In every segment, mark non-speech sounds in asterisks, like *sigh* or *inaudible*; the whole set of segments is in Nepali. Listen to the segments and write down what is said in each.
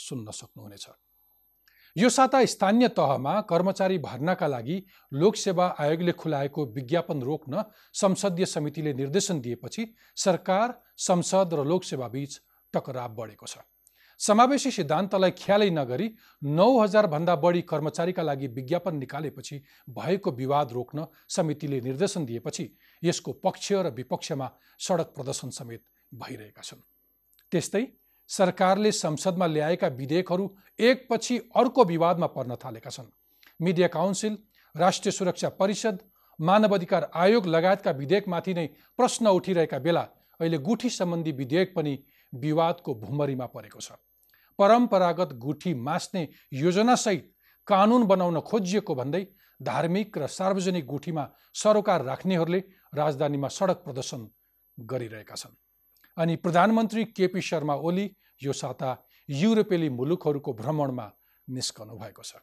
सुन्न सक्नुहुनेछ। यो साता स्थानीय तहमा कर्मचारी भर्नाका लागि लोकसेवा आयोगले खुलाएको विज्ञापन रोक्न संसदीय समितिले निर्देशन दिएपछि सरकार संसद र लोकसेवा बीच टकराव बढेको छ। समावेशी सिद्धान्तलाई ख्यालै नगरी नौ हजारभन्दा बढी कर्मचारीका लागि विज्ञापन निकालेपछि भएको विवाद रोक्न समितिले निर्देशन दिएपछि यसको पक्ष र विपक्षमा सडक प्रदर्शन समेत भइरहेका छन्। त्यस्तै सरकारले संसदमा ल्याएका विधेयकहरू एकपछि अर्को विवादमा पर्न थालेका छन्। मिडिया काउन्सिल राष्ट्रिय सुरक्षा परिषद मानव अधिकार आयोग लगायतका विधेयकमाथि नै प्रश्न उठिरहेका बेला अहिले गुठी सम्बन्धी विधेयक पनि विवादको भुमरीमा परेको छ। परम्परागत गुठी मास्ने योजनासहित कानुन बनाउन खोजिएको भन्दै धार्मिक र सार्वजनिक गुठीमा सरोकार राख्नेहरूले राजधानीमा सडक प्रदर्शन गरिरहेका छन्। अनि प्रधानमन्त्री केपी शर्मा ओली यो साता युरोपेली मुलुकहरूको भ्रमणमा निस्कनु भएको छ।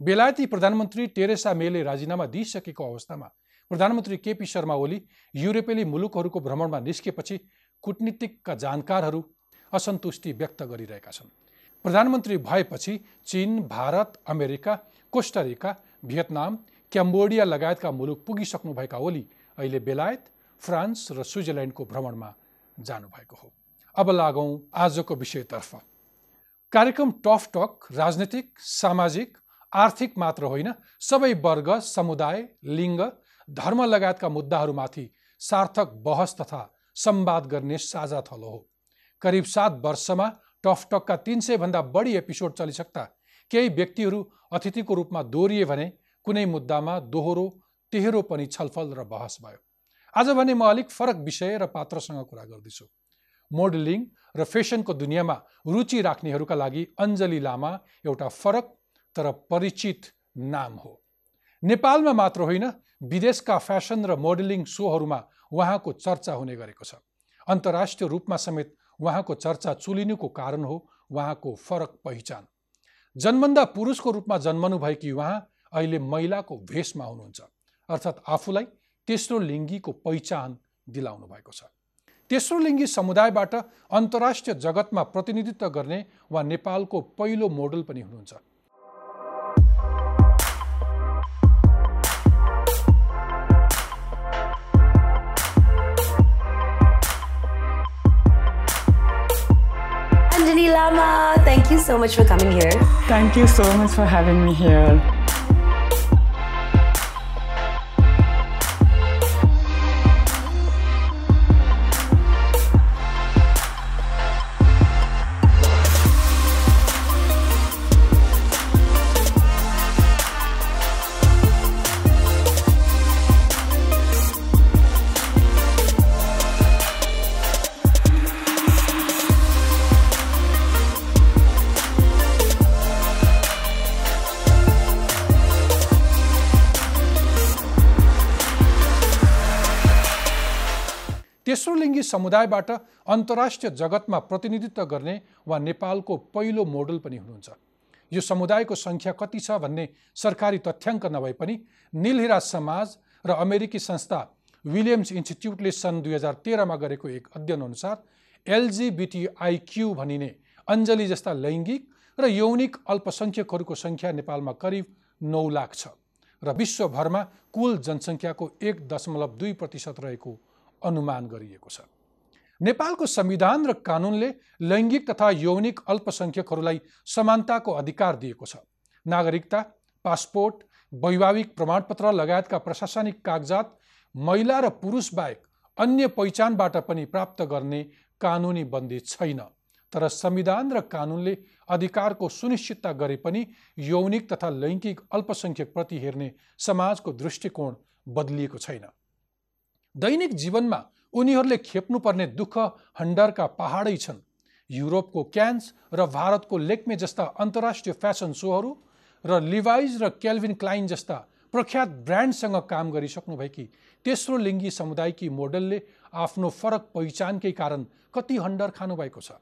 बेलायती प्रधानमन्त्री टेरेसा मेले राजीनामा दिइसकेको अवस्थामा प्रधानमन्त्री केपी शर्मा ओली युरोपेली मुलुकहरूको भ्रमणमा निस्केपछि कुटनीतिकका जानकारहरू असन्तुष्टि व्यक्त गरिरहेका छन्। प्रधानमन्त्री भएपछि Chin Bharat America Costa Rica Vietnam Cambodia लगायतका मुलुक पुगिसक्नुभएका ओली अहिले बेलायत फ्रान्स र स्विजरल्यान्डको भ्रमणमा जानुभएको हो। अब लागौँ आजको विषयतर्फ। कार्यक्रम टफ टक राजनैतिक सामाजिक आर्थिक मात्र होइन सबै वर्ग समुदाय लिङ्ग धर्म लगायतका मुद्दाहरूमाथि सार्थक बहस तथा संवाद गर्ने साझा थलो हो। करिब सात वर्षमा टफ टकका तिन सयभन्दा बढी एपिसोड चलिसक्दा केही व्यक्तिहरू अतिथिको रूपमा दोहोरिए भने कुनै मुद्दामा दोहोरो तेह्रो पनि छलफल र बहस भयो। आज भने म अलिक फरक विषय र पात्रसँग कुरा गर्दैछु। मोडलिङ र फेसनको दुनियाँमा रुचि राख्नेहरूका लागि अञ्जली लामा एउटा फरक तर परिचित नाम हो। नेपालमा मात्र होइन विदेशका फेसन र मोडलिङ सोहरूमा उहाँको चर्चा हुने गरेको छ। अन्तर्राष्ट्रिय रूपमा समेत उहाँको चर्चा चुलिनुको कारण हो उहाँको फरक पहिचान। जन्मन्दा पुरुषको रूपमा जन्मनु भएकी उहाँ अहिले महिलाको भेषमा हुनुहुन्छ। अर्थात् आफूलाई तेस्रो लिङ्गीको पहिचान दिलाउनु भएको छ तेस्रो लिङ्गी समुदायबाट अन्तर्राष्ट्रिय जगतमा प्रतिनिधित्व गर्ने वा नेपालको पहिलो मोडल पनि हुनुहुन्छ Anjali Lama, thank you so much for coming here. Thank you so much for having me here. तेस्रो लिङ्गी समुदायबाट अन्तर्राष्ट्रिय जगतमा प्रतिनिधित्व गर्ने वा नेपालको पहिलो मोडल पनि हुनुहुन्छ। यो समुदायको सङ्ख्या कति छ भन्ने सरकारी तथ्याङ्क नभए पनि निलहिरा समाज र अमेरिकी संस्था विलियम्स इन्स्टिच्युटले सन् दुई हजार तेह्रमा गरेको एक अध्ययन अनुसार एलजिबिटिआइक्यू भनिने अञ्जली जस्ता लैङ्गिक र यौनिक अल्पसङ्ख्यकहरूको सङ्ख्या नेपालमा करिब नौ लाख छ र विश्वभरमा कुल जनसङ्ख्याको एक दशमलव दुई प्रतिशत रहेको अनुमान गरिएको छ। नेपालको संविधान र कानुनले लैङ्गिक तथा यौनिक अल्पसङ्ख्यकहरूलाई समानताको अधिकार दिएको छ। नागरिकता पासपोर्ट वैवाहिक प्रमाणपत्र लगायतका प्रशासनिक कागजात महिला र पुरुष बाहेक अन्य पहिचानबाट पनि प्राप्त गर्ने कानुनी बन्दी छैन। तर संविधान र कानुनले अधिकारको सुनिश्चितता गरे पनि यौनिक तथा लैङ्गिक अल्पसङ्ख्यकप्रति हेर्ने समाजको दृष्टिकोण बदलिएको छैन। दैनिक जीवनमा उनीहरूले खेप्नुपर्ने दुःख हन्डरका पहाडै छन्। युरोपको क्यान्स र भारतको लेक्मे जस्ता अन्तर्राष्ट्रिय फ्यासन सोहरू र लिभाइज र केल्भिन क्लाइन जस्ता प्रख्यात ब्रान्डसँग काम गरिसक्नुभएकी तेस्रो लिङ्गी समुदायकी मोडलले आफ्नो फरक पहिचानकै कारण कति हन्डर खानुभएको छ।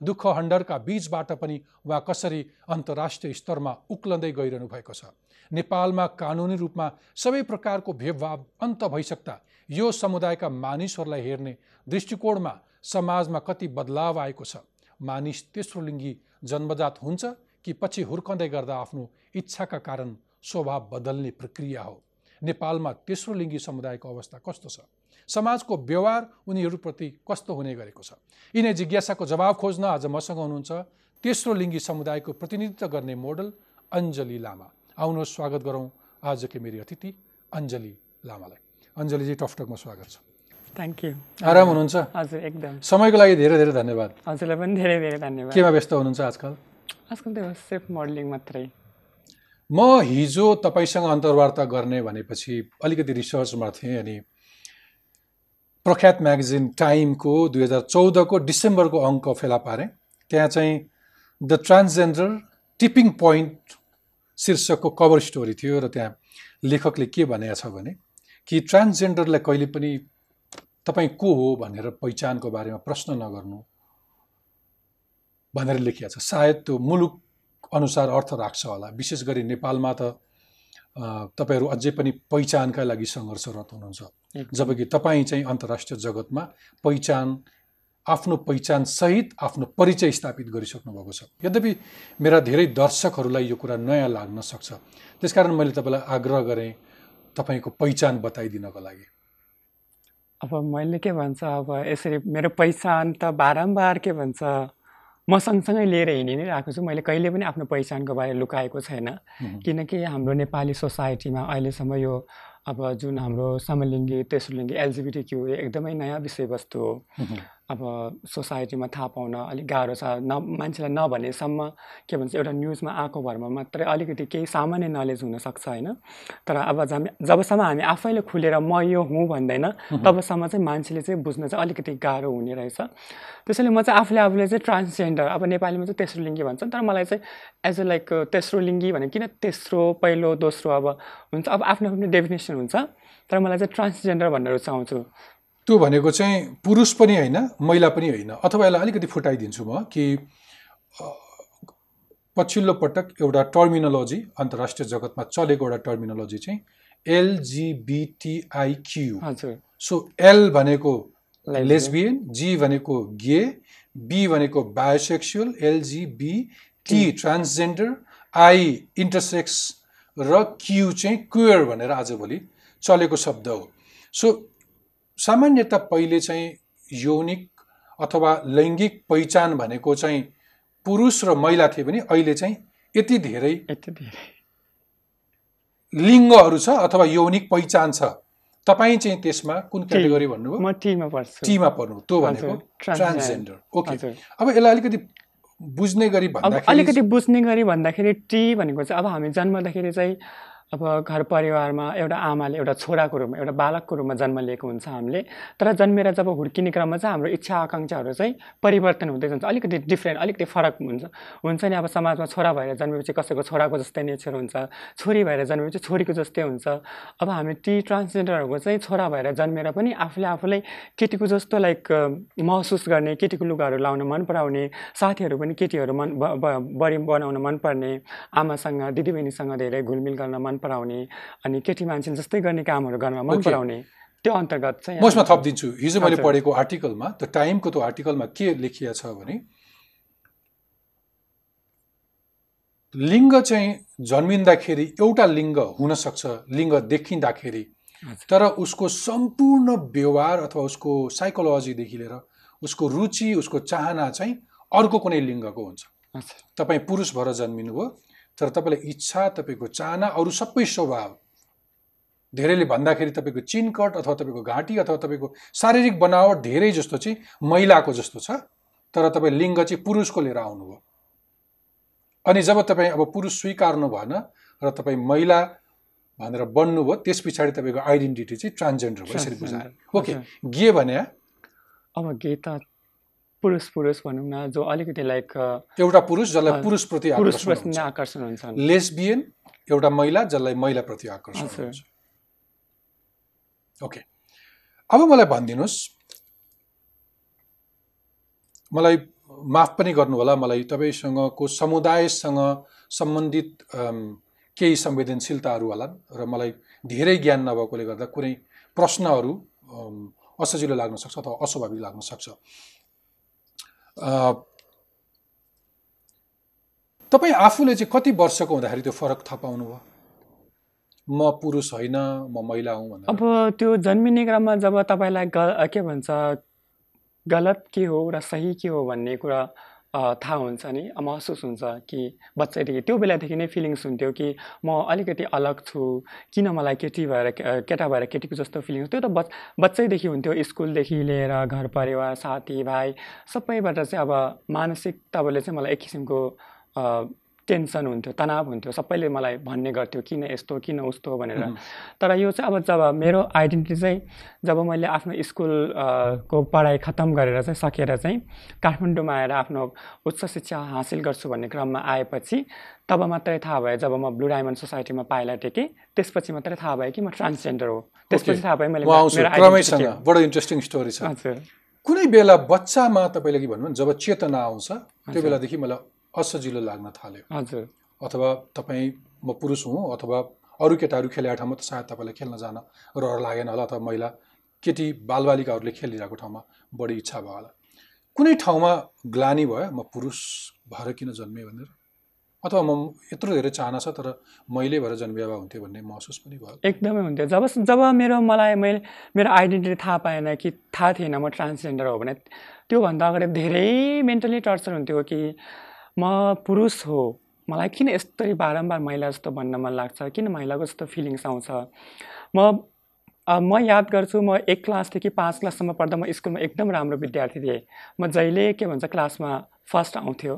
दुःख हन्डरका बीचबाट पनि वा कसरी अन्तर्राष्ट्रिय स्तरमा उक्लँदै गइरहनु भएको छ। नेपालमा कानुनी रूपमा सबै प्रकारको भेदभाव अन्त भइसक्दा यो समुदायका मानिसहरूलाई हेर्ने दृष्टिकोणमा समाजमा कति बदलाव आएको छ। मानिस तेस्रो लिङ्गी जन्मजात हुन्छ कि पछि हुर्कँदै गर्दा आफ्नो इच्छाका कारण स्वभाव बदल्ने प्रक्रिया हो। नेपालमा तेस्रो लिङ्गी समुदायको अवस्था कस्तो छ? समाजको व्यवहार उनीहरूप्रति कस्तो हुने गरेको छ? यिनै जिज्ञासाको जवाब खोज्न आज मसँग हुनुहुन्छ तेस्रो लिङ्गी समुदायको प्रतिनिधित्व गर्ने मोडल अञ्जली लामा। आउनुहोस् स्वागत गरौँ आजकै मेरी अतिथि अञ्जली लामालाई। अञ्जलीजी टफटकमा स्वागत छ। थ्याङ्क यू आराम हुनुहुन्छ? हजुर एकदम। समयको लागि धेरै धेरै धन्यवाद। हजुरलाई पनि धेरै धेरै धन्यवाद। केमा व्यस्त हुनुहुन्छ आजकल? आजकल त्यो सेफ मोडलिङ मात्रै। म हिजो तपाईँसँग अन्तर्वार्ता गर्ने भनेपछि अलिकति रिसर्चमा थिएँ अनि प्रख्यात म्यागजिन टाइमको दुई हजार चौधको डिसेम्बरको अङ्क फेला पारेँ। त्यहाँ चाहिँ द ट्रान्सजेन्डर टिपिङ पोइन्ट शीर्षकको कभर स्टोरी थियो र त्यहाँ लेखकले के भनेको छ भने कि ट्रान्सजेन्डरलाई कहिले पनि तपाईँ को हो भनेर पहिचानको बारेमा प्रश्न नगर्नु भनेर लेखिएको छ। सायद त्यो मुलुक अनुसार अर्थ राख्छ होला। विशेष गरी नेपालमा त तपाईँहरू अझै पनि पहिचानका लागि सङ्घर्षरत हुनुहुन्छ। जबकि तपाईँ चाहिँ अन्तर्राष्ट्रिय जगतमा पहिचान आफ्नो पहिचान सहित आफ्नो परिचय स्थापित गरिसक्नु भएको छ। यद्यपि मेरा धेरै दर्शकहरूलाई यो कुरा नयाँ लाग्न सक्छ। त्यसकारण मैले तपाईँलाई आग्रह गरेँ तपाईँको पहिचान बताइदिनको लागि। अब मैले के भन्छ अब यसरी मेरो पहिचान त बारम्बार के भन्छ म सँगसँगै लिएर हिँडि नै रहेको छु। मैले कहिले पनि आफ्नो पहिचानको बारे लुकाएको छैन। किनकि हाम्रो नेपाली सोसाइटीमा अहिलेसम्म यो अब जुन हाम्रो समलिङ्गी तेस्रो लिङ्गी एलजिबिटी क्यु एकदमै नयाँ विषयवस्तु हो। अब सोसाइटीमा थाहा पाउन अलिक गाह्रो छ। न मान्छेलाई नभनेसम्म के भन्छ एउटा न्युजमा आएको भरमा मात्रै अलिकति केही सामान्य नलेज हुनसक्छ होइन? तर अब जब जबसम्म हामी आफैले खुलेर म यो हुँ भन्दैन तबसम्म चाहिँ मान्छेले चाहिँ बुझ्न चाहिँ अलिकति गाह्रो हुने रहेछ। त्यसैले म चाहिँ आफूले आफूले चाहिँ ट्रान्सजेन्डर अब नेपालीमा चाहिँ तेस्रो लिङ्गी भन्छ तर मलाई चाहिँ एज अ लाइक तेस्रो लिङ्गी भने किन तेस्रो पहिलो दोस्रो अब हुन्छ। अब आफ्नो आफ्नो डेफिनेसन हुन्छ तर मलाई चाहिँ ट्रान्सजेन्डर भनेर रुचाउँछु त्यो भनेको चाहिँ पुरुष पनि होइन महिला पनि होइन। अथवा यसलाई अलिकति फुटाइदिन्छु म कि पछिल्लो पटक एउटा टर्मिनोलोजी अन्तर्राष्ट्रिय जगतमा चलेको एउटा टर्मिनोलोजी चाहिँ एलजिबिटिआइक्यू सो एल भनेको. लेस्बियन जी भनेको गे बी भनेको bisexual LGB T transgender I intersex र क्यू चाहिँ क्युयर भनेर आजभोलि चलेको शब्द हो। सो सामान्यतः पहिले चाहिँ यौनिक अथवा लैङ्गिक पहिचान भनेको चाहिँ पुरुष र महिला थिए भने अहिले चाहिँ यति धेरै यति धेरै। लिङ्गहरू छ अथवा यौनिक पहिचान छ? तपाईँ चाहिँ त्यसमा कुन क्याटेगोरी भन्नुभयो? म टीमा पढ्छु। टीमा पर्नु त्यो भनेको. Transgender okay. अब यसलाई अलिकति बुझ्ने गरी भन्दाखेरि अलिकति बुझ्ने गरी भन्दाखेरि टी भनेको चाहिँ अब हामी जन्मदाखेरि चाहिँ अब घर परिवारमा एउटा आमाले एउटा छोराको रूपमा एउटा बालकको रूपमा जन्म लिएको हुन्छ हामीले। तर जन्मेर जब हुर्किने क्रममा चाहिँ हाम्रो इच्छा आकाङ्क्षाहरू चाहिँ परिवर्तन हुँदै जान्छ। अलिकति डिफ्रेन्ट अलिकति फरक हुन्छ। हुन्छ नि अब समाजमा छोरा भएर जन्मेपछि कसैको छोराको जस्तै नेचर हुन्छ छोरी भएर जन्मेपछि छोरीको जस्तै हुन्छ। अब हामी टी ट्रान्सजेन्डरहरूको चाहिँ छोरा भएर जन्मेर पनि आफूले आफूलाई केटीको जस्तो लाइक महसुस गर्ने केटीको लुगाहरू लाउन मन पराउने साथीहरू पनि केटीहरू मन बढी बनाउन मनपर्ने आमासँग दिदीबहिनीसँग धेरै घुलमिल गर्न मन पराउने अनि केटी मान्छे जस्तै गर्ने कामहरू गर्न मन. पराउने त्यो अन्तर्गत चाहिँ म यसमा थपिदिन्छु हिजो मैले। पढेको आर्टिकलमा त्यो टाइमको त्यो आर्टिकलमा के लेखिएको छ भने लिङ्ग चाहिँ जन्मिँदाखेरि एउटा लिङ्ग हुनसक्छ लिङ्ग देखिँदाखेरि। तर उसको सम्पूर्ण व्यवहार अथवा उसको साइकोलोजीदेखि लिएर उसको रुचि उसको चाहना चाहिँ अर्को कुनै लिङ्गको हुन्छ। तपाईँ पुरुष भएर जन्मिनुभयो तर तपाईँलाई इच्छा तपाईँको चाहना अरू सबै स्वभाव। धेरैले भन्दाखेरि तपाईँको चिनकट अथवा तपाईँको घाँटी अथवा तपाईँको शारीरिक बनावट धेरै जस्तो चाहिँ महिलाको जस्तो छ तर तपाईँ लिङ्ग चाहिँ पुरुषको लिएर आउनुभयो। अनि जब तपाईँ अब पुरुष स्वीकार्नु भएन र तपाईँ महिला भनेर बन्नुभयो त्यस पछाडि तपाईँको आइडेन्टिटी चाहिँ ट्रान्सजेन्डर भयो यसरी बुझायो। Transgender, okay. गे भने अब गे त पुरुष पुरुष भनौँ न जो अलिकति लाइक एउटा पुरुष जसलाई पुरुषप्रति पुरुष आकर्षण प्रति हुन्छ। लेस्बियन एउटा महिला जसलाई महिलाप्रति आकर्षण। हुन्छ। ओके अब मलाई भनिदिनुहोस्। मलाई माफ पनि गर्नु होला मलाई तपाईँसँगको समुदायसँग सम्बन्धित केही संवेदनशीलताहरू होलान् र मलाई धेरै ज्ञान नभएकोले गर्दा कुनै प्रश्नहरू असजिलो लाग्न सक्छ अथवा अस्वाभाविक लाग्न सक्छ। तपाईँ आफूले चाहिँ कति वर्षको हुँदाखेरि त्यो फरक थाहा पाउनुभयो? म पुरुष होइन म महिला हुँ भनेर। अब त्यो जन्मिने क्रममा जब तपाईँलाई ग के भन्छ गलत के हो र सही के हो भन्ने कुरा थाहा हुन्छ नि। महसुस हुन्छ कि बच्चैदेखि त्यो बेलादेखि नै फिलिङ्स हुन्थ्यो कि म अलिकति अलग छु। किन मलाई केटी भएर केटा भएर केटीको जस्तो फिलिङ्स त्यो त बच बच्चैदेखि हुन्थ्यो स्कुलदेखि लिएर घर परिवार साथीभाइ सबैबाट चाहिँ अब मानसिक तपाईँले चाहिँ मलाई एक किसिमको टेन्सन हुन्थ्यो तनाव हुन्थ्यो सबैले मलाई भन्ने गर्थ्यो किन यस्तो किन उस्तो भनेर। तर यो चाहिँ अब जब मेरो आइडेन्टिटी चाहिँ जब मैले आफ्नो स्कुल अ, को पढाइ खत्तम गरेर चाहिँ सकेर चाहिँ काठमाडौँमा आएर आफ्नो उच्च शिक्षा हासिल गर्छु भन्ने क्रममा आएपछि तब मात्रै थाहा भयो जब म ब्लु डायमन्ड सोसाइटीमा पाइला टेकेँ त्यसपछि मात्रै थाहा भयो कि म ट्रान्सजेन्डर हो त्यसपछि. थाहा भयो मैले। बडो इन्ट्रेस्टिङ स्टोरी छ कुनै बेला बच्चामा तपाईँले के भन्नु जब चेतना आउँछ त्यो बेलादेखि मलाई असजिलो लाग्न थाल्यो। हजुर। अथवा तपाईँ म पुरुष हुँ अथवा अरू केटाहरू खेलेको ठाउँमा त सायद तपाईँलाई खेल्न जान रहर लागेन होला अथवा महिला केटी बालबालिकाहरूले खेलिरहेको ठाउँमा बढी इच्छा भयो होला। कुनै ठाउँमा ग्लानी भयो म पुरुष भएर किन जन्मेँ भनेर? अथवा म यत्रो धेरै चाहना छ तर मैले भएर जन्मिए भए हुन्थ्यो भन्ने महसुस पनि भयो? एकदमै हुन्थ्यो। जब जब मेरो मलाई मैले मेरो आइडेन्टिटी थाहा पाएन कि थाहा थिएन म ट्रान्सजेन्डर हो भने त्योभन्दा अगाडि धेरै मेन्टली टर्चर हुन्थ्यो कि म पुरुष हो। मलाई किन यस्तरी बारम्बार महिला जस्तो भन्न मन लाग्छ? किन महिलाको जस्तो फिलिङ्स आउँछ? म म याद गर्छु म एक क्लासदेखि पाँच क्लाससम्म पढ्दा म स्कुलमा एकदम राम्रो विद्यार्थी थिएँ। म जहिले के भन्छ क्लासमा फर्स्ट आउँथ्यो।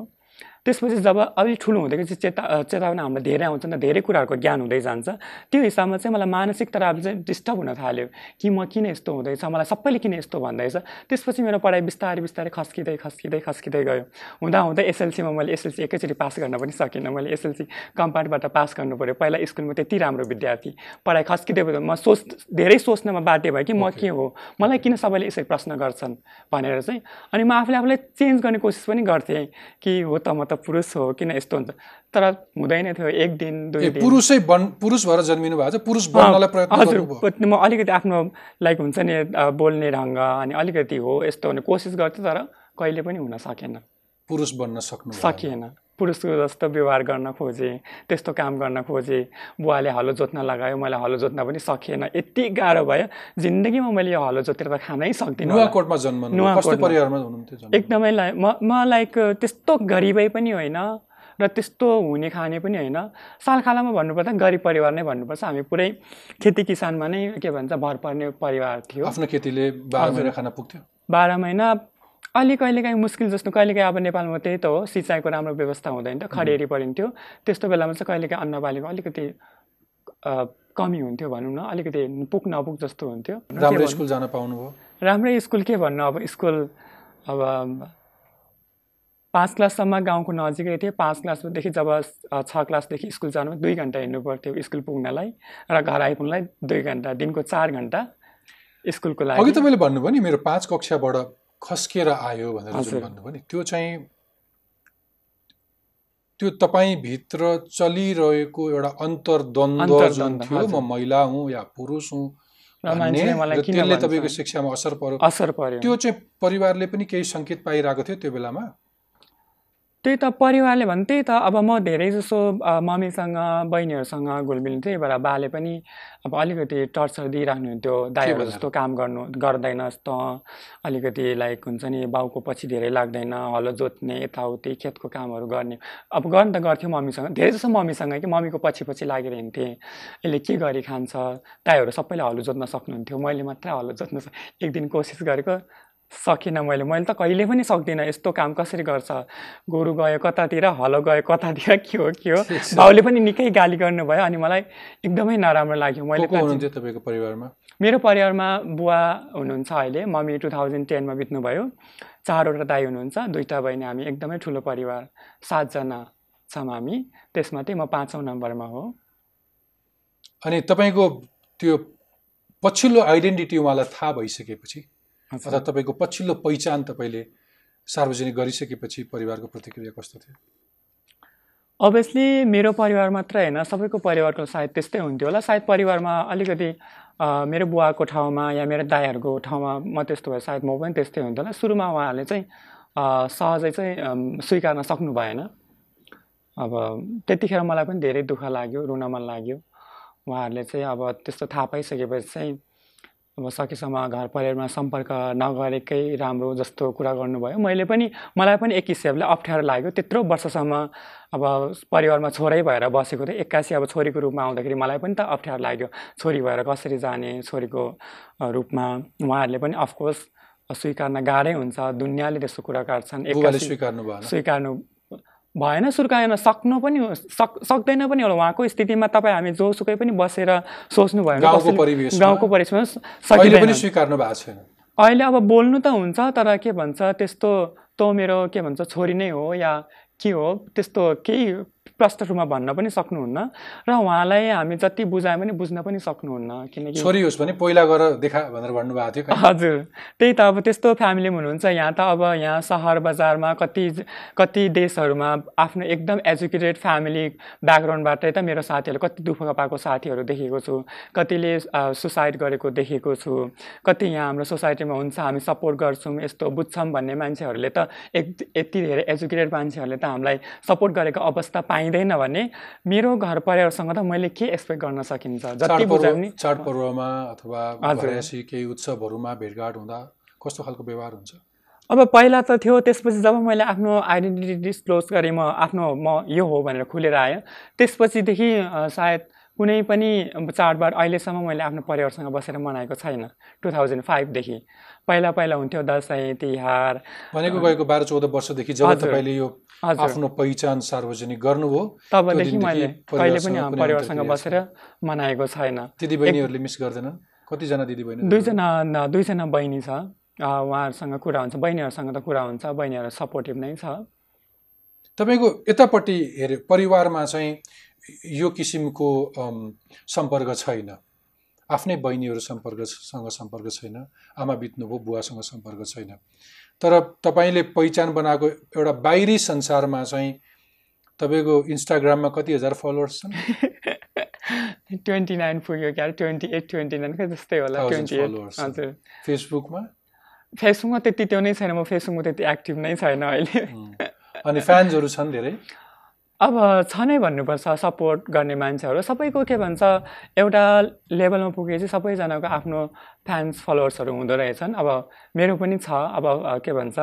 त्यसपछि जब अलिक ठुलो हुँदै गएपछि चेता चेतावनी हामीलाई धेरै आउँछ नि धेरै कुराहरूको ज्ञान हुँदै जान्छ। त्यो हिसाबमा चाहिँ मलाई मानसिक तराब चाहिँ डिस्टर्ब हुन थाल्यो कि म किन यस्तो हुँदैछ मलाई सबैले किन यस्तो भन्दैछ। त्यसपछि मेरो पढाइ बिस्तारै बिस्तारै खस्किँदै खस्किँदै खस्किँदै गयो। हुँदा हुँदै एसएलसीमा मैले एसएलसी एकैचोटि पास गर्न पनि सकिनँ। मैले एसएलसी कम्पार्टबाट पास गर्नु पऱ्यो पहिला स्कुलमा त्यति राम्रो विद्यार्थी। पढाइ खस्किँदै म सोच धेरै सोच्नमा बाध्य भयो कि म के हो? मलाई किन सबैले यसरी प्रश्न गर्छन्? भनेर चाहिँ। अनि म आफूले आफूलाई चेन्ज गर्ने कोसिस पनि गर्थेँ कि हो त म त पुरुष हो किन यस्तो हुन्छ। तर हुँदैन थियो एक दिन दुई दिन। पुरुषै बन पुरुष भएर जन्मिनु भएको छ पुरुष बन्नलाई प्रयत्न हजुर म अलिकति आफ्नो लाइक हुन्छ नि बोल्ने ढङ्ग अनि अलिकति हो यस्तो हुने कोसिस गर्थेँ तर कहिले पनि हुन सकेन। पुरुष बन्न सक्नु। सकिएन। पुरुषको जस्तो व्यवहार गर्न खोजेँ त्यस्तो काम गर्न खोजेँ बुवाले हलो जोत्न लगायो मैले हलो जोत्न पनि सकिएन। यति गाह्रो भयो जिन्दगीमा मैले यो हलो जोतेर त खानै सक्दिनँ। नुवाकोटमा नुवाकोटमा। परिवारमा हुनुहुन्थ्यो जन्म? एकदमै लाइक म म लाइक त्यस्तो गरिबै पनि होइन र त्यस्तो हुने खाने पनि होइन। सालखालामा भन्नुपर्दा गरिब परिवार नै भन्नुपर्छ। हामी पुरै खेती किसानमा नै के भन्छ भर पर्ने परिवार थियो। आफ्नो खेतीले बाह्र महिना खान पुग्थ्यो? बाह्र महिना अलि कहिलेकाहीँ मुस्किल जस्तो कहिलेकाहीँ अब नेपालमा त्यही त हो सिँचाइको राम्रो व्यवस्था हुँदैन त खडेरी परिन्थ्यो। त्यस्तो बेलामा चाहिँ कहिलेकाहीँ अन्नबालीको अलिकति कमी हुन्थ्यो भनौँ न अलिकति पुग नपुग जस्तो हुन्थ्यो। राम्रो? स्कुल जान पाउनुभयो? राम्रै स्कुल के भन्नु अब स्कुल अब पाँच क्लाससम्म गाउँको नजिकै थियो पाँच क्लासदेखि जब छ क्लासदेखि स्कुल जानु दुई घन्टा हिँड्नु पर्थ्यो स्कुल पुग्नलाई र घर आइपुग्नलाई दुई घन्टा दिनको चार घन्टा स्कुलको अघि लागि। तपाईँले भन्नुभयो नि मेरो पाँच कक्षाबाट खस्किएर आयो भनेर जुन। भन्नुभयो नि त्यो चाहिँ त्यो तपाईँभित्र चलिरहेको एउटा अन्तर्द्वन्द्व जुन थियो म। महिला हुँ या पुरुष हुँ त्यसले? तपाईँको शिक्षामा असर पर्यो असर पर्यो त्यो चाहिँ परिवारले पनि केही सङ्केत पाइरहेको थियो त्यो बेलामा त्यही त परिवारले भने त्यही त अब म धेरै जसो मम्मीसँग बहिनीहरूसँग घुलमिल त्यही भएर बाले पनि अब अलिकति टर्चर दिइराख्नुहुन्थ्यो दाइहरू? जस्तो काम गर्नु गर्दैनस् त अलिकति लाइक हुन्छ नि बाउको पछि धेरै लाग्दैन हलो जोत्ने यताउति खेतको कामहरू गर्ने। अब गर्न त गर्थ्यो मम्मीसँग धेरै जसो मम्मीसँग कि मम्मीको पछि पछि लागेर हिँड्थेँ। यसले के गरी खान्छ? दाइहरू सबैले हलो जोत्न सक्नुहुन्थ्यो मैले मात्रै हलो जोत्न एक दिन कोसिस गरेको सकिनँ मैले। मैले त कहिले पनि सक्दिनँ। यस्तो काम कसरी गर्छ? गोरु गयो कतातिर हलो गयो कतातिर *laughs* के हो के हो? *laughs* बाउले पनि निकै गाली गर्नुभयो अनि मलाई एकदमै नराम्रो लाग्यो। मैले तपाईँको परिवारमा? मेरो परिवारमा बुवा हुनुहुन्छ अहिले मम्मी टु थाउजन्ड टेनमा बित्नुभयो। चारवटा दाई हुनुहुन्छ दुईवटा बहिनी हामी एकदमै ठुलो परिवार। सातजना छौँ हामी। त्यसमध्ये म पाँचौँ नम्बरमा हो। अनि तपाईँको त्यो पछिल्लो आइडेन्टिटी उहाँलाई थाहा भइसकेपछि? अथवा तपाईँको पछिल्लो पहिचान तपाईँले सार्वजनिक गरिसकेपछि परिवारको प्रतिक्रिया कस्तो थियो? अभियसली मेरो परिवार मात्र होइन सबैको परिवारको सायद त्यस्तै हुन्थ्यो होला। सायद परिवारमा अलिकति मेरो बुवाको ठाउँमा या मेरो दाईहरूको ठाउँमा म त्यस्तो भए सायद म पनि त्यस्तै हुन्थ्यो होला। सुरुमा उहाँहरूले चाहिँ सहजै चाहिँ स्वीकार्न सक्नु भएन। अब त्यतिखेर मलाई पनि धेरै दुःख लाग्यो रुन मन लाग्यो। उहाँहरूले चाहिँ अब त्यस्तो थाहा पाइसकेपछि चाहिँ अब सकेसम्म घर परिवारमा सम्पर्क नगरेकै राम्रो जस्तो कुरा गर्नुभयो। मैले पनि मलाई पनि एक हिसाबले अप्ठ्यारो लाग्यो। त्यत्रो वर्षसम्म अब परिवारमा छोरै भएर बसेको थिएँ। एक्कासी अब छोरीको रूपमा आउँदाखेरि मलाई पनि त अप्ठ्यारो लाग्यो। छोरी भएर कसरी जाने छोरीको रूपमा उहाँहरूले पनि अफकोर्स स्वीकार्न गाह्रै हुन्छ। दुनियाँले त्यस्तो कुरा काट्छन् स्वीकार्नु स्वीकार्नु भएन स्वीकार्न सक्नु पनि सक सक्दैन पनि होला। उहाँको स्थितिमा तपाईँ हामी जोसुकै पनि बसेर सोच्नु भयो गाउँको परिवेशमा स्वीकार्नु भएको छैन। अहिले अब बोल्नु त हुन्छ तर के भन्छ त्यस्तो तँ मेरो के भन्छ छोरी नै हो या के हो त्यस्तो केही प्रष्ट रूपमा भन्न पनि सक्नुहुन्न र उहाँलाई हामी जति बुझायो भने बुझ्न पनि सक्नुहुन्न किनकि छोरी होस् भने पहिला गएर देखा भनेर भन्नुभएको थियो। हजुर। त्यही त अब त्यस्तो फ्यामिलीमा हुनुहुन्छ। यहाँ त अब यहाँ सहर बजारमा कति कति देशहरूमा आफ्नो एकदम एजुकेटेड फ्यामिली ब्याकग्राउन्डबाटै त मेरो साथीहरू कति दुःख पाएको साथीहरू देखेको छु कतिले सुसाइड गरेको देखेको छु कति यहाँ हाम्रो सोसाइटीमा हुन्छ हामी सपोर्ट गर्छौँ यस्तो बुझ्छौँ भन्ने मान्छेहरूले त एक यति धेरै एजुकेटेड मान्छेहरूले त हामीलाई सपोर्ट गरेको अवस्था पाइँदैन भने मेरो घर परिवारसँग त मैले के एक्सपेक्ट गर्न सकिन्छ? जति पनि चाडपर्वमा अथवा केही उत्सवहरूमा भेटघाट हुँदा कस्तो खालको व्यवहार हुन्छ? अब पहिला त थियो त्यसपछि जब मैले आफ्नो आइडेन्टिटी डिस्क्लोज गरेँ म आफ्नो म यो हो भनेर खुलेर आएँ त्यसपछिदेखि सायद कुनै पनि चाडबाड अहिलेसम्म मैले आफ्नो परिवारसँग बसेर मनाएको छैन टु थाउजन्ड फाइभदेखि। पहिला पहिला हुन्थ्यो दसैँ तिहार भनेको गएको बाह्र चौध वर्षदेखि जब। तपाईँले यो आफ्नो पहिचान सार्वजनिक गर्नुभयो तबदेखि मैले कहिले पनि परिवारसँग बसेर मनाएको छैन। दिदीबहिनीहरूले मिस गर्दैनन्? कतिजना दिदीबहिनी दुईजना न- दुईजना बहिनी छ। उहाँहरूसँग कुरा हुन्छ बहिनीहरूसँग त कुरा हुन्छ बहिनीहरू सपोर्टिभ नै छ। तपाईँको यतापट्टि हेऱ्यो परिवारमा चाहिँ यो किसिमको सम्पर्क छैन। आफ्नै बहिनीहरू सम्पर्कसँग सम्पर्क छैन। आमा बित्नुभयो बुवासँग सम्पर्क छैन। तर तपाईँले पहिचान बनाएको एउटा बाहिरी संसारमा चाहिँ तपाईँको इन्स्टाग्राममा कति हजार फलोवर्स छन्? *laughs* ट्वेन्टी नाइन पुग्यो क्या ट्वेन्टी एट ट्वेन्टी नाइन खै त्यस्तै होला ट्वेन्टी एट। followers. हजुर। फेसबुकमा? फेसबुकमा त्यति त्यो नै छैन म फेसबुकमा त्यति एक्टिभ नै छैन अहिले. अनि फ्यान्सहरू छन् धेरै? अब छ नै भन्नुपर्छ सपोर्ट गर्ने मान्छेहरू। सबैको के भन्छ एउटा लेभलमा पुगेपछि सबैजनाको आफ्नो फ्यान्स फलोवर्सहरू हुँदो रहेछन्। अब मेरो पनि छ। अब के भन्छ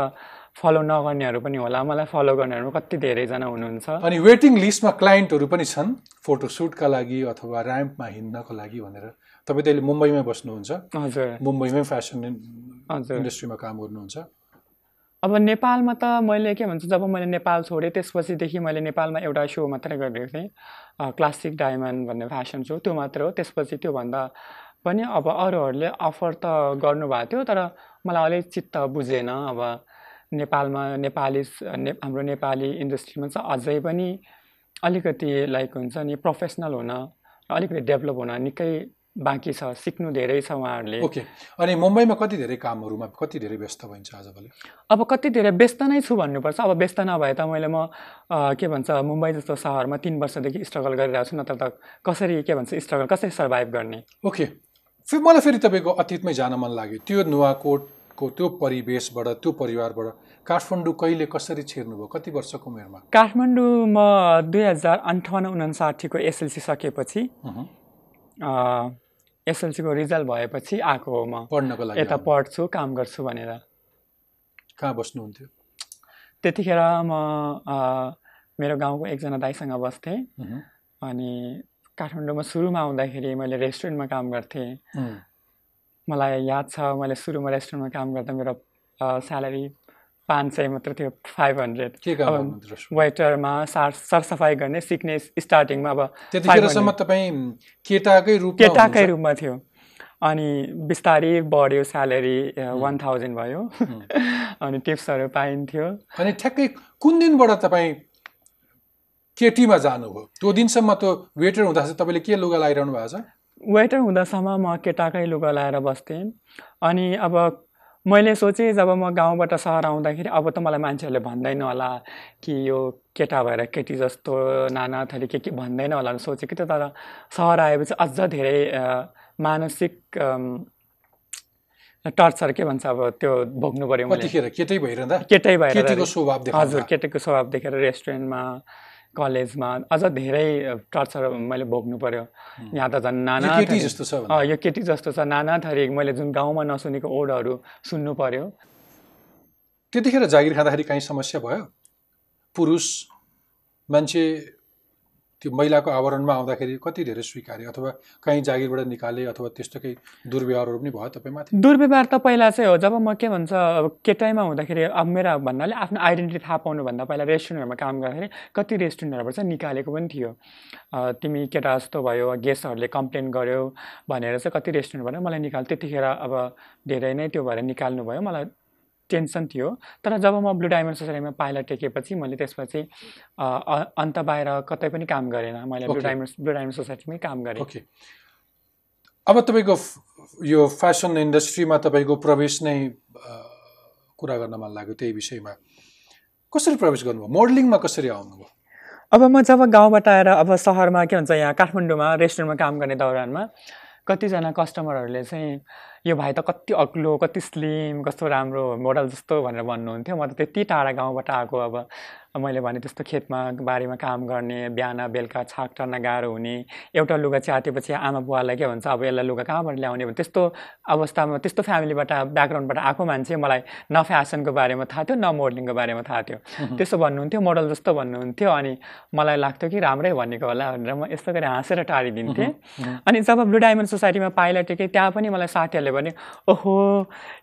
फलो नगर्नेहरू पनि होला। मलाई फलो गर्नेहरू कति धेरैजना हुनुहुन्छ। अनि वेटिङ लिस्टमा क्लाइन्टहरू पनि छन् फोटोसुटका लागि अथवा ऱ्याम्पमा हिँड्नको लागि भनेर। तपाईँ त अहिले मुम्बईमै बस्नुहुन्छ। हजुर। मुम्बईमै फेसन हजुर। इन्डस्ट्रीमा काम गर्नुहुन्छ। अब नेपालमा त मैले के भन्छ जब मैले नेपाल छोडेँ त्यसपछिदेखि मैले नेपालमा एउटा सो मात्रै गरेको थिएँ। क्लासिक डायमन्ड भन्ने फेसन सो त्यो मात्र हो। त्यसपछि त्योभन्दा पनि अब अरूहरूले अफर त गर्नुभएको थियो तर मलाई अलिक चित्त बुझेन। अब नेपालमा नेपाली हाम्रो नेपाली इन्डस्ट्रीमा चाहिँ अझै पनि अलिकति लाइक हुन्छ नि प्रोफेसनल हुन अलिकति डेभलप हुन निकै बाँकी छ सिक्नु धेरै छ उहाँहरूले। ओके। अनि मुम्बईमा कति धेरै कामहरूमा कति धेरै व्यस्त भइन्छ आजभोलि अब कति धेरै व्यस्त नै छु भन्नुपर्छ। अब व्यस्त नभए त मैले म के भन्छ मुम्बई जस्तो सहरमा तिन वर्षदेखि स्ट्रगल गरिरहेको छु नत्र त कसरी के भन्छ स्ट्रगल कसरी सर्भाइभ गर्ने? ओके। फेरि मलाई फेरि तपाईँको अतीतमै जान मन लाग्यो। त्यो नुवाकोटको त्यो परिवेशबाट त्यो परिवारबाट काठमाडौँ कहिले कसरी छिर्नुभयो? कति वर्षको उमेरमा? काठमाडौँ म दुई हजार अन्ठाउन्न उनासाठीको एसएलसी सकेपछि एसएलसीको रिजल्ट भएपछि आएको हो म पढ्नको लागि यता। पढ्छु काम गर्छु भनेर। कहाँ बस्नुहुन्थ्यो? त्यतिखेर म मेरो गाउँको एकजना दाइसँग बस्थेँ। अनि काठमाडौँमा सुरुमा आउँदाखेरि मैले रेस्टुरेन्टमा काम गर्थेँ। मलाई याद छ मैले सुरुमा रेस्टुरेन्टमा काम गर्दा मेरो स्यालेरी पाँच सय मात्र थियो फाइभ हन्ड्रेड? वेटरमा सार सरसफाइ गर्ने सिक्ने स्टार्टिङमा अब त्यतिखेरसम्म 500 तपाईँ केटाकै रूपमा केटाकै? रूपमा थियो। अनि बिस्तारै बढ्यो स्यालेरी वान थाउजन्ड भयो। *laughs* अनि टिप्सहरू पाइन्थ्यो। अनि ठ्याक्कै कुन दिनबाट तपाईँ केटीमा जानुभयो? त्यो दिनसम्म त वेटर हुँदा चाहिँ तपाईँले के लुगा लगाइरहनु भएको छ? वेटर हुँदासम्म म केटाकै लुगा लाएर बस्थेँ। अनि अब मैले सोचेँ जब म गाउँबाट सहर आउँदाखेरि अब त मलाई मान्छेहरूले भन्दैन होला कि यो केटा भएर केटी जस्तो नाना थरी के के भन्दैन होला भनेर सोचेँ कि त तर सहर आएपछि अझ धेरै मानसिक टर्चर के भन्छ अब त्यो भोग्नु पऱ्यो केटै भइरहँदा केटै भएर केटीको स्वभाव देखेर रेस्टुरेन्टमा कलेजमा। अझ धेरै टर्चर मैले भोग्नु पर्यो। यहाँ त झन् नाना केटी जस्तो छ यो केटी जस्तो छ नाना थरी मैले जुन गाउँमा नसुनेको ओडहरू सुन्नु पर्यो। त्यतिखेर जागिर खाँदाखेरि काहीँ समस्या भयो? पुरुष मान्छे त्यो महिलाको आवरणमा आउँदाखेरि कति धेरै स्वीकार्यो अथवा कहीँ जागिरबाट निकाले अथवा त्यस्तो केही दुर्व्यवहारहरू पनि भयो तपाईँमाथि दुर्व्यवहार त पहिला चाहिँ हो। जब म के भन्छ अब केटाइमा हुँदाखेरि अब मेरा भन्नाले आफ्नो आइडेन्टिटी थाहा पाउनुभन्दा पहिला रेस्टुरेन्टहरूमा काम गर्दाखेरि कति रेस्टुरेन्टहरूबाट चाहिँ निकालेको पनि थियो। तिमी केटा जस्तो भयो गेस्टहरूले कम्प्लेन गर्यो भनेर चाहिँ कति रेस्टुरेन्टबाट मलाई निकाल त्यतिखेर अब धेरै नै त्यो भएर निकाल्नु भयो। मलाई टेन्सन थियो। तर जब म ब्लु डायमन्ड सोसाइटीमा पाइला टेकेपछि मैले त्यसपछि अन्त बाहिर कतै पनि काम गरेन। मैले ब्लु. डायमन्ड ब्लु डायमन्ड सोसाइटीमै काम गरेँ। ओके। अब तपाईँको यो फेसन इन्डस्ट्रीमा तपाईँको प्रवेश नै कुरा गर्न मन लाग्यो त्यही विषयमा। कसरी प्रवेश गर्नुभयो? मोडलिङमा कसरी आउनुभयो? अब म जब गाउँबाट आएर अब सहरमा के भन्छ यहाँ काठमाडौँमा रेस्टुरेन्टमा काम गर्ने दौरानमा कतिजना कस्टमरहरूले चाहिँ यो भाइ त कति अग्लो कति स्लिम कस्तो राम्रो मोडल जस्तो भनेर भन्नुहुन्थ्यो। म त त्यति टाढा गाउँबाट आएको अब। मैले भने त्यस्तो खेतमा बारीमा काम गर्ने बिहान बेलुका छाक टर्न गाह्रो हुने एउटा लुगा च्यातेपछि आमा बुवालाई के भन्छ अब यसलाई लुगा कहाँबाट ल्याउने भने त्यस्तो अवस्थामा त्यस्तो फ्यामिलीबाट ब्याकग्राउन्डबाट आएको मान्छे मलाई न फ्यासनको बारेमा थाहा थियो न मोडलिङको बारेमा थाहा थियो। त्यसो भन्नुहुन्थ्यो मोडल जस्तो भन्नुहुन्थ्यो अनि मलाई लाग्थ्यो कि राम्रै भनेको होला भनेर म यस्तो गरी हाँसेर टाढिदिन्थेँ। अनि जब ब्लु डायमन्ड सोसाइटीमा पाइला टेकेँ त्यहाँ पनि मलाई साथीहरूले भने ओहो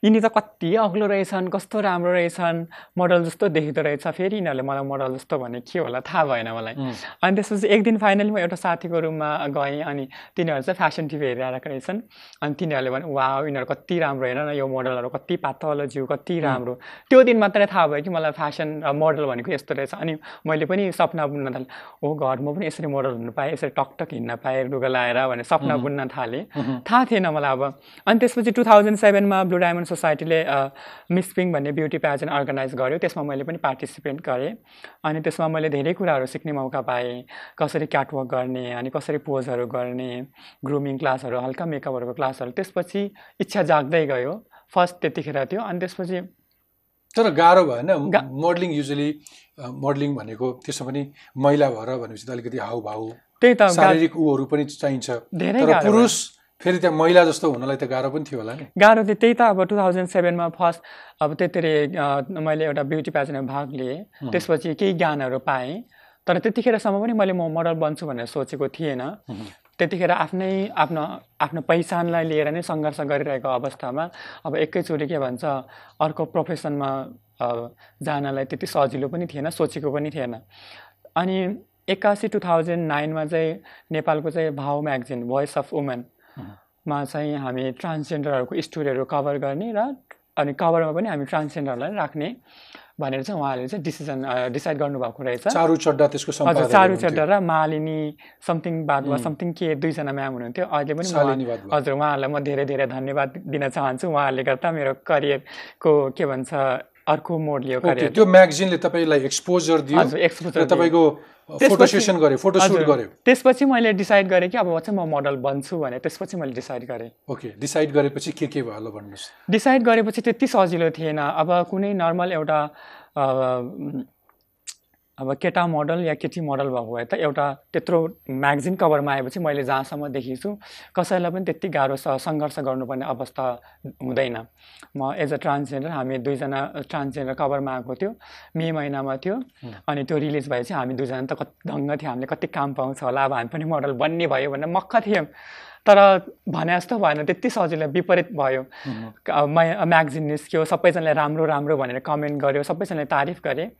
यिनी त कति अग्लो रहेछन् कस्तो राम्रो रहेछन् मोडल जस्तो देखिँदो रहेछ। फेरि यिनीहरूले मलाई मोडल जस्तो भने के होला थाहा भएन मलाई। अनि त्यसपछि एक दिन फाइनली म एउटा साथीको रुममा गएँ अनि तिनीहरू चाहिँ फेसन टिभी हेरिरहेको रहेछन्। अनि तिनीहरूले भने वा यिनीहरू कति राम्रो हेर न यो मोडलहरू कति पातलो जिउ कति राम्रो। त्यो दिन मात्रै थाहा भयो कि मलाई फेसन मोडल भनेको यस्तो रहेछ। अनि मैले पनि सपना बुन्न थालेँ ओ घर म पनि यसरी मोडल हुनु पाएँ यसरी टकटक हिँड्न पाएँ लुगा लाएर भने सपना बुन्न थालेँ। थाहा थिएन मलाई अब। अनि त्यसपछि टु थाउजन्ड सेभेनमा ब्लु डायमन्ड सोसाइटीले मिस पिङ भन्ने ब्युटी प्याजेन्ट अर्गनाइज गर्यो। त्यसमा मैले पनि पार्टिसिपेट गरेँ। अनि त्यसमा मैले धेरै कुराहरू सिक्ने मौका पाएँ। कसरी क्याटवक गर्ने अनि कसरी पोजहरू गर्ने ग्रुमिङ क्लासहरू हल्का मेकअपहरूको क्लासहरू त्यसपछि इच्छा जाग्दै गयो। फर्स्ट त्यतिखेर थियो। अनि त्यसपछि तर गाह्रो भएन। मोडलिङ युजली मोडलिङ भनेको त्यसमा पनि महिला भएर भनेपछि त अलिकति हाउभाउ त्यही त शारीरिक ऊहरू पनि चाहिन्छ। धेरै पुरुष फेरि त्यहाँ महिला जस्तो हुनलाई त गाह्रो पनि थियो होला नि। गाह्रो थियो। त्यही त अब टु थाउजन्ड सेभेनमा फर्स्ट अब त्यतिखेर अ, मैले एउटा ब्युटी प्याजनमा भाग लिएँ। त्यसपछि केही ज्ञानहरू पाएँ। तर त्यतिखेरसम्म पनि मैले म मोडल बन्छु भनेर सोचेको थिएन। त्यतिखेर आफ्नै आफ्नो आफ्नो पहिचानलाई लिएर नै सङ्घर्ष गरिरहेको अवस्थामा अब एकैचोटि के भन्छ अर्को प्रोफेसनमा जानलाई त्यति सजिलो पनि थिएन सोचेको पनि थिएन। अनि एक्कासी टु थाउजन्ड नाइनमा चाहिँ नेपालको चाहिँ भाउ म्यागजिन भोइस अफ वुमेनमा चाहिँ हामी ट्रान्सजेन्डरहरूको स्टोरीहरू कभर गर्ने र अनि कभरमा पनि हामी ट्रान्सजेन्डरलाई राख्ने भनेर चाहिँ उहाँहरूले चाहिँ डिसिजन डिसाइड गर्नुभएको रहेछ। चारु चड्डा त्यसको हजुर चारु। चड्डा र मालिनी समथिङ बादवा समथिङ के दुईजना म्याम हुनुहुन्थ्यो। अहिले पनि म। हजुर उहाँहरूलाई म धेरै धेरै धन्यवाद दिन चाहन्छु। उहाँहरूले गर्दा मेरो करियरको के भन्छ अर्को मोड लियो त्यो म्यागजिनले तपाईँलाई एक्सपोजर दियो एक्सपोजर तपाईँको फोटो सेसन गर्यो फोटो सुट। गर्यो। त्यसपछि मैले डिसाइड गरेँ कि अब चाहिँ म मोडल बन्छु भने त्यसपछि मैले डिसाइड गरेँ। ओके डिसाइड गरेपछि के के भयो? ल भन्नुहोस्। डिसाइड गरेपछि त्यति सजिलो थिएन। अब कुनै नर्मल एउटा अब केटा मोडल या केटी मोडल भएको भए त एउटा त्यत्रो म्यागजिन कभरमा आएपछि मैले जहाँसम्म देखेको छु कसैलाई पनि त्यति गाह्रो स- सङ्घर्ष गर्नुपर्ने अवस्था हुँदैन। म एज अ ट्रान्सजेन्डर हामी दुईजना ट्रान्सजेन्डर कभरमा आएको थियो मे महिनामा थियो अनि त्यो रिलिज भएपछि हामी दुईजना त कति ढङ्ग थियो हामीले कति काम पाउँछ होला अब हामी पनि मोडल बन्ने भयो भनेर मक्ख थियौँ। तर भने जस्तो भएन त्यति सजिलो विपरीत भयो। म्यागजिन निस्क्यो सबैजनाले राम्रो राम्रो भनेर कमेन्ट गर्यो सबैजनाले तारिफ गरे।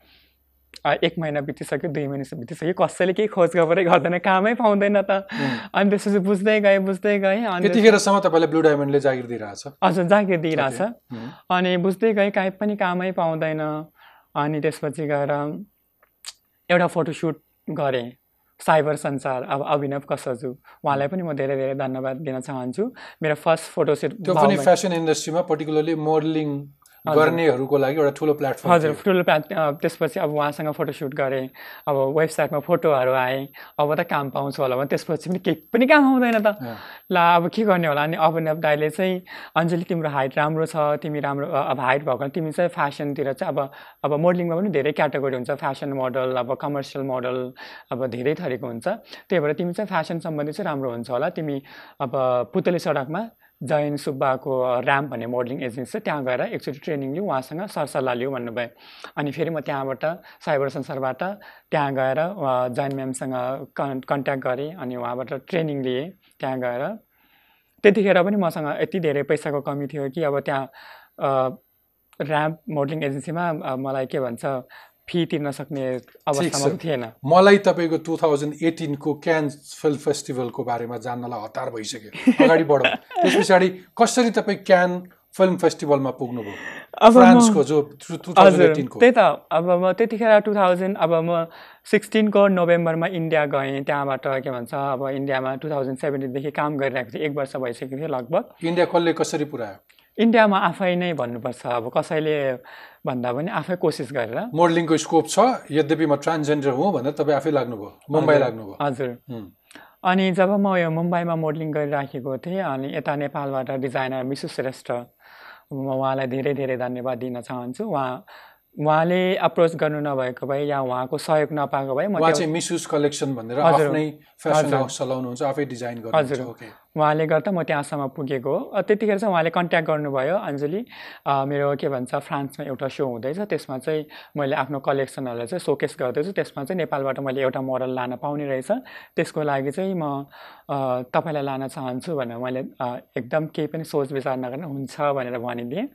एक महिना बितिसक्यो दुई महिना बितिसक्यो। कसैले केही खोज खबरै गर्दैन कामै पाउँदैन त। अनि त्यसपछि बुझ्दै गएँ बुझ्दै गएँ अनि त्यतिखेरसम्म तपाईँलाई ब्लू डायमन्डले जागिर दिइरहेछ? हजुर जागिर दिइरहेछ। अनि बुझ्दै गएँ काहीँ पनि कामै पाउँदैन। अनि त्यसपछि गएर एउटा फोटोसुट गरेँ। साइबर संसार अब अभिनव कसजु। उहाँलाई पनि म धेरै धेरै धन्यवाद दिन चाहन्छु। मेरो फर्स्ट फोटोसुट त्यो पनि फेसन इन्डस्ट्रीमा पर्टिकुलरली मोडलिङ गर्नेहरूको लागि एउटा ठुलो प्लेटफर्म हजुर ठुलो प्ला अ, त्यसपछि अब उहाँसँग फोटोसुट गरेँ अब वेबसाइटमा फोटोहरू आए अब त काम पाउँछु होला भने त्यसपछि पनि केही पनि काम आउँदैन त। ला अब के गर्ने होला अनि अभिनव दाईले चाहिँ अञ्जली तिम्रो हाइट राम्रो छ तिमी राम्रो अब हाइट भएको तिमी चाहिँ फ्यासनतिर चाहिँ अब अब मोडलिङमा पनि धेरै क्याटेगोरी हुन्छ फ्यासन मोडल अब कमर्सियल मोडल अब धेरै थरीको हुन्छ। त्यही भएर तिमी चाहिँ फ्यासन सम्बन्धी चाहिँ राम्रो हुन्छ होला तिमी अब पुतली सडकमा जयन सुब्बाको ऱ्याम्प भन्ने मोडलिङ एजेन्सी छ त्यहाँ गएर एकचोटि ट्रेनिङ लिउँ उहाँसँग सरसल्लाह लिउँ भन्नुभयो। अनि फेरि म त्यहाँबाट साइबर संसारबाट त्यहाँ गएर जैन म्यामसँग कन् कन्ट्याक्ट गरेँ अनि उहाँबाट ट्रेनिङ लिएँ। त्यहाँ गएर त्यतिखेर पनि मसँग यति धेरै पैसाको कमी थियो कि अब त्यहाँ ऱ्याम्प मोडलिङ एजेन्सीमा मलाई के भन्छ फी तिर्न सक्ने अवस्थामा थिएन। मलाई तपाईँको टु थाउजन्ड एटिनको क्यान फिल्म फेस्टिभलको बारेमा जान्नलाई हतार भइसक्यो। अगाडि बढौँ। *laughs* त्यस पछाडि कसरी तपाईँ क्यान फिल्म फेस्टिभलमा पुग्नुभयो? फ्रान्सको जो त्यही त। अब म त्यतिखेर टु थाउजन्ड अब म सिक्सटिनको नोभेम्बरमा इन्डिया गएँ। त्यहाँबाट के भन्छ अब इन्डियामा टु थाउजन्ड सेभेन्टिनदेखि काम गरिरहेको थिएँ। एक वर्ष भइसकेको थियो लगभग। इन्डिया कसले कसरी पुऱ्यायो? इन्डियामा आफै नै भन्नुपर्छ अब कसैले भन्दा पनि आफै कोसिस गरेर मोडलिङको स्कोप छ यद्यपि म ट्रान्सजेन्डर हुँ भनेर तपाईँ आफै लाग्नुभयो मुम्बई लाग्नुभयो हजुर। अनि जब म यो मुम्बईमा मोडलिङ गरिराखेको थिएँ अनि यता नेपालबाट डिजाइनर मिसु श्रेष्ठ म उहाँलाई धेरै धेरै धन्यवाद दिन चाहन्छु उहाँ उहाँले अप्रोच गर्नु नभएको भए या उहाँको सहयोग नपाएको भए म चाहिँ मिसयुज कलेक्सन भनेर। आफ्नै फेसन। हाउस चलाउनुहुन्छ आफै डिजाइन गर्नुहुन्छ हजुर। उहाँले गर्दा म त्यहाँसम्म पुगेको हो। त्यतिखेर चाहिँ उहाँले कन्ट्याक्ट गर्नुभयो अञ्जली। मेरो के भन्छ फ्रान्समा एउटा सो हुँदैछ। त्यसमा चाहिँ मैले आफ्नो कलेक्सनहरूलाई चाहिँ सोकेस गर्दैछु। त्यसमा चाहिँ नेपालबाट मैले एउटा मोडल लान पाउने रहेछ। त्यसको लागि चाहिँ म तपाईँलाई लान चाहन्छु भनेर मैले एकदम केही पनि सोच विचार नगर्न हुन्छ भनेर भनिदिएँ।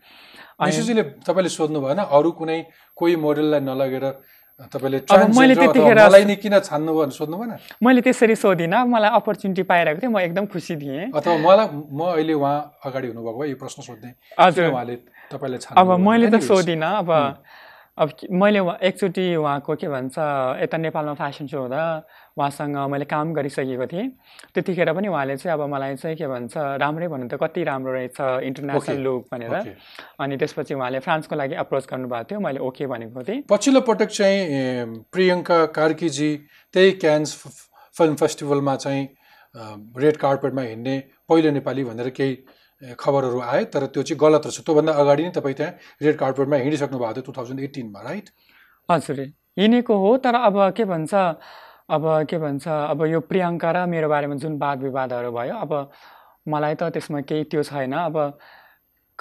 तपाईँले सोध्नु भएन अरू कुनै कोही मोडललाई नलगेर तपाईँले किन छान्नु भनेर सोध्नु भएन? मैले त्यसरी सोधिनँ मलाई अपर्च्युनिटी पाइरहेको थिएँ म एकदम खुसी थिएँ। अथवा मलाई म अहिले उहाँ अगाडि हुनुभएको भए यो प्रश्न सोध्ने। हजुर। उहाँले तपाईँलाई छान्नु अब मैले त सोधिनँ अब अब मैले एकचोटि उहाँको के भन्छ यता नेपालमा फेसन सो हुँदा उहाँसँग मैले काम गरिसकेको थिएँ त्यतिखेर पनि उहाँले चाहिँ अब मलाई चाहिँ के भन्छ राम्रै भन्नु त कति राम्रो रहेछ इन्टरनेसनल. लुक भनेर. अनि त्यसपछि उहाँले फ्रान्सको लागि अप्रोच गर्नुभएको थियो मैले ओके भनेको थिएँ पछिल्लो पटक चाहिँ प्रियङ्का कार्कीजी त्यही क्यान्स फिल्म फेस्टिभलमा चाहिँ रेड कार्पेटमा हिँड्ने पहिलो नेपाली भनेर केही खबरहरू आए तर त्यो चाहिँ गलत रहेछ। त्योभन्दा अगाडि नै तपाईँ त्यहाँ रेड कार्पेटमा हिँडिसक्नु भएको थियो टु थाउजन्ड एटिनमा राइट? हजुर हिँडेको हो तर अब के भन्छ अब के भन्छ अब यो प्रियङ्का र मेरो बारेमा जुन वाद विवादहरू भयो अब मलाई त त्यसमा केही त्यो छैन। अब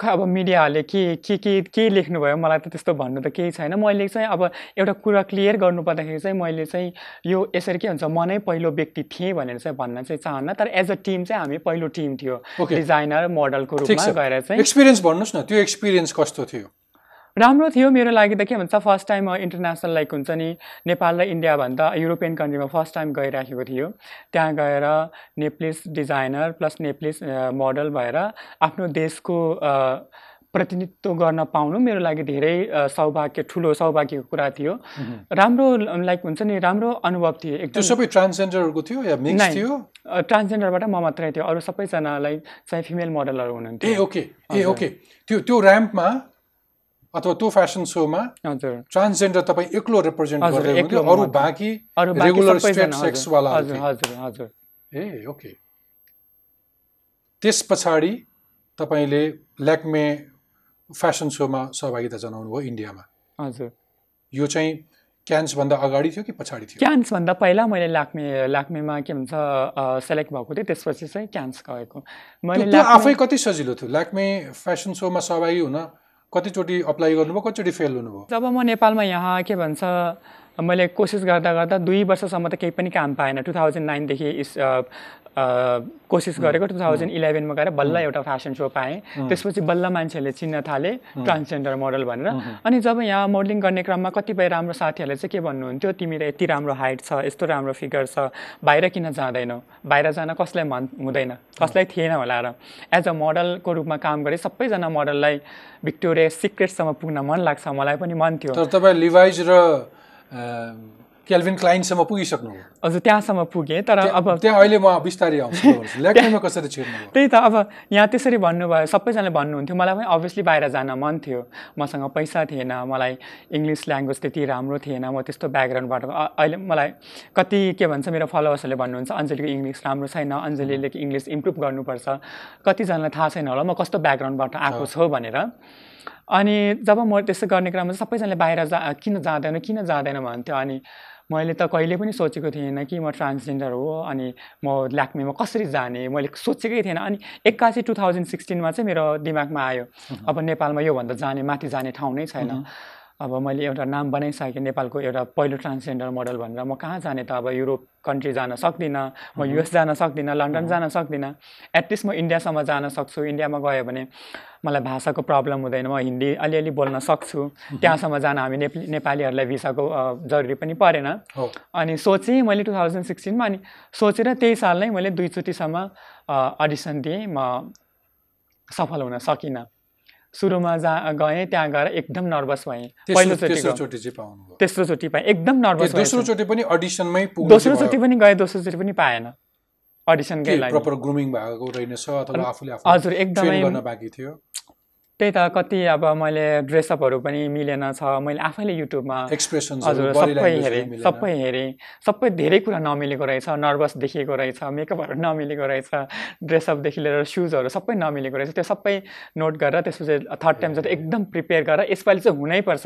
अब मिडियाहरूले के के के के लेख्नुभयो मलाई त त्यस्तो भन्नु त केही छैन। मैले चाहिँ अब एउटा कुरा क्लियर गर्नुपर्दाखेरि चाहिँ मैले चाहिँ यो यसरी के भन्छ म नै पहिलो व्यक्ति थिएँ भनेर चाहिँ भन्न चाहिँ चाहन्न। तर एज अ टिम चाहिँ हामी पहिलो टिम थियो. डिजाइनर मोडलको रूपमा गएर चाहिँ एक्सपिरियन्स भन्नुहोस् न त्यो एक्सपिरियन्स कस्तो थियो? राम्रो थियो मेरो लागि त के भन्छ फर्स्ट टाइम इन्टरनेसनल लाइक हुन्छ नि नेपाल र इन्डियाभन्दा युरोपियन कन्ट्रीमा फर्स्ट टाइम गइराखेको थियो। त्यहाँ गएर Nepalese designer plus Nepalese model भएर आफ्नो देशको प्रतिनिधित्व गर्न पाउनु मेरो लागि धेरै सौभाग्य ठुलो सौभाग्यको कुरा थियो। राम्रो लाइक हुन्छ नि राम्रो अनुभव थियो। एकदम सबै ट्रान्सजेन्डरहरूको थियो या मिक्स। थियो? ट्रान्सजेन्डरबाट म मात्रै थियो। अरू सबैजनालाई चाहिँ फिमेल मोडलहरू ए हुनुहुन्थ्यो ओके ए ओके त्यो त्यो ऱ्याम्पमा अथवा त्यो फेसन सोमा ट्रान्सजेन्डर तपाईँ एक्लो रिप्रेजेन्ट गर्दै अरू। बाँकी रेगुलर स्ट्रेट सेक्सवाला ए ओके त्यस पछाडि तपाईँले ल्याक्मे फेसन सोमा सहभागिता जनाउनु भयो इन्डियामा। हजुर। यो चाहिँ क्यान्सभन्दा अगाडि थियो कि पछाडि थियो? क्यान्सभन्दा पहिला मैले लाग्मे लाग्मेमा के भन्छ सेलेक्ट भएको थिएँ त्यसपछि चाहिँ क्यान्स गएको मैले आफै कति सजिलो थियो? ल्याक्मे फेसन सोमा सहभागी हुन कतिचोटि अप्लाई गर्नुभयो कतिचोटि फेल हुनुभयो? जब म नेपालमा यहाँ के भन्छ मैले कोसिस गर्दा गर्दा दुई वर्षसम्म त केही पनि काम पाएन। टु थाउजन्ड नाइनदेखि अ, कोसिस गरेको टु थाउजन्ड इलेभेनमा गएर बल्ल एउटा फेसन सो पाएँ। त्यसपछि बल्ल मान्छेहरूले चिन्न थाले ट्रान्सजेन्डर मोडल भनेर। अनि जब यहाँ मोडलिङ गर्ने क्रममा कतिपय राम्रो साथीहरूले चाहिँ के भन्नुहुन्थ्यो तिमीले यति राम्रो हाइट छ यस्तो राम्रो फिगर छ बाहिर किन जाँदैनौ? बाहिर जान कसलाई मन हुँदैन? कसलाई थिएन होला र? एज अ मोडलको रूपमा काम गरेँ सबैजना मोडललाई भिक्टोरिया सिक्रेटसम्म पुग्न मन लाग्छ मलाई पनि मन थियो। तर तपाईँ लिभाइज र क्याल्भिन क्लाइनसम्म पुगिसक्नुभयो हजुर त्यहाँसम्म पुगेँ तर अब त्यहाँ अहिले म बिस्तारै आउँछु *laughs* कसरी छिर्नुभयो त्यही त अब यहाँ त्यसरी भन्नुभयो सबैजनाले भन्नुहुन्थ्यो मलाई पनि अभियसली बाहिर जान मन थियो। मसँग पैसा थिएन मलाई इङ्ग्लिस ल्याङ्ग्वेज त्यति राम्रो थिएन म त्यस्तो ब्याकग्राउन्डबाट अहिले मलाई कति के भन्छ मेरो फलोवर्सहरूले भन्नुहुन्छ अञ्जलीको इङ्ग्लिस राम्रो छैन अञ्जलीले इङ्ग्लिस इम्प्रुभ गर्नुपर्छ। कतिजनालाई थाहा छैन होला म कस्तो ब्याकग्राउन्डबाट आएको छु भनेर। अनि जब म त्यसो गर्ने क्रममा चाहिँ सबैजनाले बाहिर जा किन जाँदैन किन जाँदैन भन्थ्यो। अनि मैले त कहिले पनि सोचेको थिएन कि म ट्रान्सजेन्डर हो अनि म ल्याक्मेमा कसरी जाने मैले सोचेकै थिएन अनि एक्कासी टु थाउजन्ड सिक्सटिनमा चाहिँ मेरो दिमागमा आयो अब नेपालमा योभन्दा जाने माथि जाने ठाउँ नै छैन। अब मैले एउटा नाम बनाइसकेँ नेपालको एउटा पहिलो ट्रान्सजेन्डर मोडल भनेर। म कहाँ जाने त? अब युरोप कन्ट्री जान सक्दिनँ म युएस जान सक्दिनँ लन्डन जान सक्दिनँ। एटलिस्ट म इन्डियासम्म जान सक्छु। इन्डियामा गयो भने मलाई भाषाको प्रब्लम हुँदैन। म हिन्दी अलिअलि बोल्न सक्छु। त्यहाँसम्म जान हामी नेप नेपालीहरूलाई भिसाको जरुरी पनि परेन। हो। अनि सोचेँ मैले टु थाउजन्ड सिक्सटिनमा अनि सोचेर त्यही साल नै मैले दुईचोटिसम्म अडिसन दिएँ। म सफल हुन सकिनँ। सुरुमा जा गएँ त्यहाँ गएर एकदम नर्भस भएँ। पहिलोचोटि तेस्रोचोटि पाएँ। एकदम नर्भस दोस्रोचोटि पनि अडिसनमै दोस्रोचोटि पनि गएँ दोस्रोचोटि पनि पाएन। अडिसनकै लागि प्रपर ग्रुमिङ भएको रहेनछ अथवा आफूले आफू हजुर एकदमै बाँकी थियो? त्यही त कति अब मैले ड्रेसअपहरू पनि मिलेन छ। मैले आफैले युट्युबमा एक्सप्रेसन्स हजुर सबै हेरेँ सबै हेरेँ सबै धेरै कुरा नमिलेको रहेछ। नर्भस देखिएको रहेछ मेकअपहरू नमिलेको रहेछ ड्रेसअपदेखि लिएर सुजहरू सबै नमिलेको रहेछ। त्यो सबै नोट गरेर त्यसपछि थर्ड टाइम चाहिँ एकदम प्रिपेयर गरेर यसपालि चाहिँ हुनैपर्छ।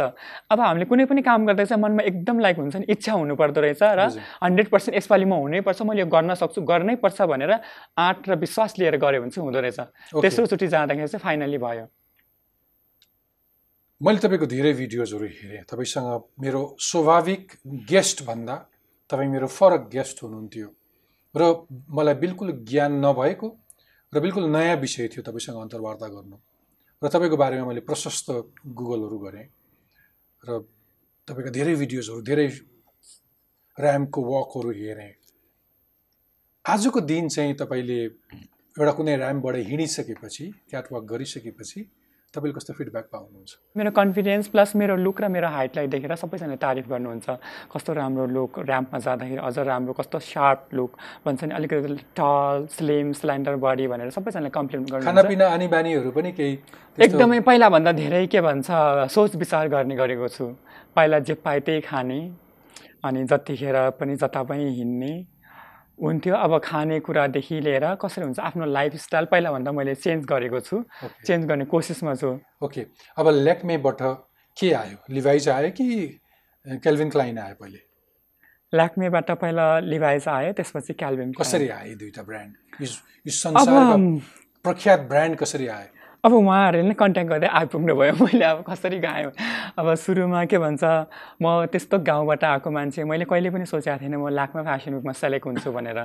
अब हामीले कुनै पनि काम गर्दा चाहिँ मनमा एकदम लाइक हुन्छ नि इच्छा हुनुपर्दो रहेछ र। हन्ड्रेड पर्सेन्ट यसपालि म हुनैपर्छ मैले यो गर्न सक्छु गर्नै पर्छ भनेर आँट र विश्वास लिएर गऱ्यो भने चाहिँ हुँदो रहेछ। तेस्रोचोटि जाँदाखेरि चाहिँ फाइनली भयो। मैले तपाईँको धेरै भिडियोजहरू हेरेँ। तपाईँसँग मेरो स्वाभाविक गेस्ट भन्दा तपाईँ मेरो फरक गेस्ट हुनुहुन्थ्यो र मलाई बिल्कुल ज्ञान नभएको र बिल्कुल नयाँ विषय थियो तपाईँसँग अन्तर्वार्ता गर्नु। र तपाईँको बारेमा मैले प्रशस्त गुगलहरू गरेँ र तपाईँका धेरै भिडियोजहरू धेरै ऱ्यामको वकहरू हेरेँ। आजको दिन चाहिँ तपाईँले एउटा कुनै ऱ्यामबाट हिँडिसकेपछि क्याटवाक गरिसकेपछि तपाईँले कस्तो फिडब्याक पाउनुहुन्छ? मेरो कन्फिडेन्स प्लस मेरो लुक र मेरो हाइटलाई देखेर सबैजनाले तारिफ गर्नुहुन्छ। कस्तो राम्रो लुक ऱ्याम्पमा जाँदाखेरि अझ राम्रो कस्तो सार्प लुक भन्छ नि अलिकति टल स्लिम स्ल्यान्डर बडी भनेर सबैजनाले कम्प्लिमेन्ट गर्नुहुन्छ। खानापिना आनी बानीहरू पनि केही एकदमै पहिलाभन्दा धेरै के भन्छ सोच विचार गर्ने गरेको छु। पहिला जे पाएँ त्यही खाने अनि जतिखेर पनि जता पनि हिँड्ने। हुन्थ्यो। अब खानेकुरादेखि लिएर कसरी हुन्छ आफ्नो लाइफस्टाइल पहिलाभन्दा मैले चेन्ज गरेको छु। Okay. चेन्ज गर्ने कोसिसमा छु। ओके अब ल्याक्मेबाट के आयो? लिभाइज आयो कि केल्भिन क्लाइन आयो पहिले? ल्याक्मेबाट पहिला लिभाइज आयो त्यसपछि क्याल्भिन। कसरी आयो दुईवटा ब्रान्ड प्रख्यात ब्रान्ड कसरी आयो? अब उहाँहरूले नै कन्ट्याक्ट गर्दै आइपुग्नु भयो मैले अब कसरी गएँ अब सुरुमा के भन्छ म त्यस्तो गाउँबाट आएको मान्छे मैले कहिले पनि सोचेको थिएन म लाखमा फेसन विकमा सेलेक्ट हुन्छु भनेर।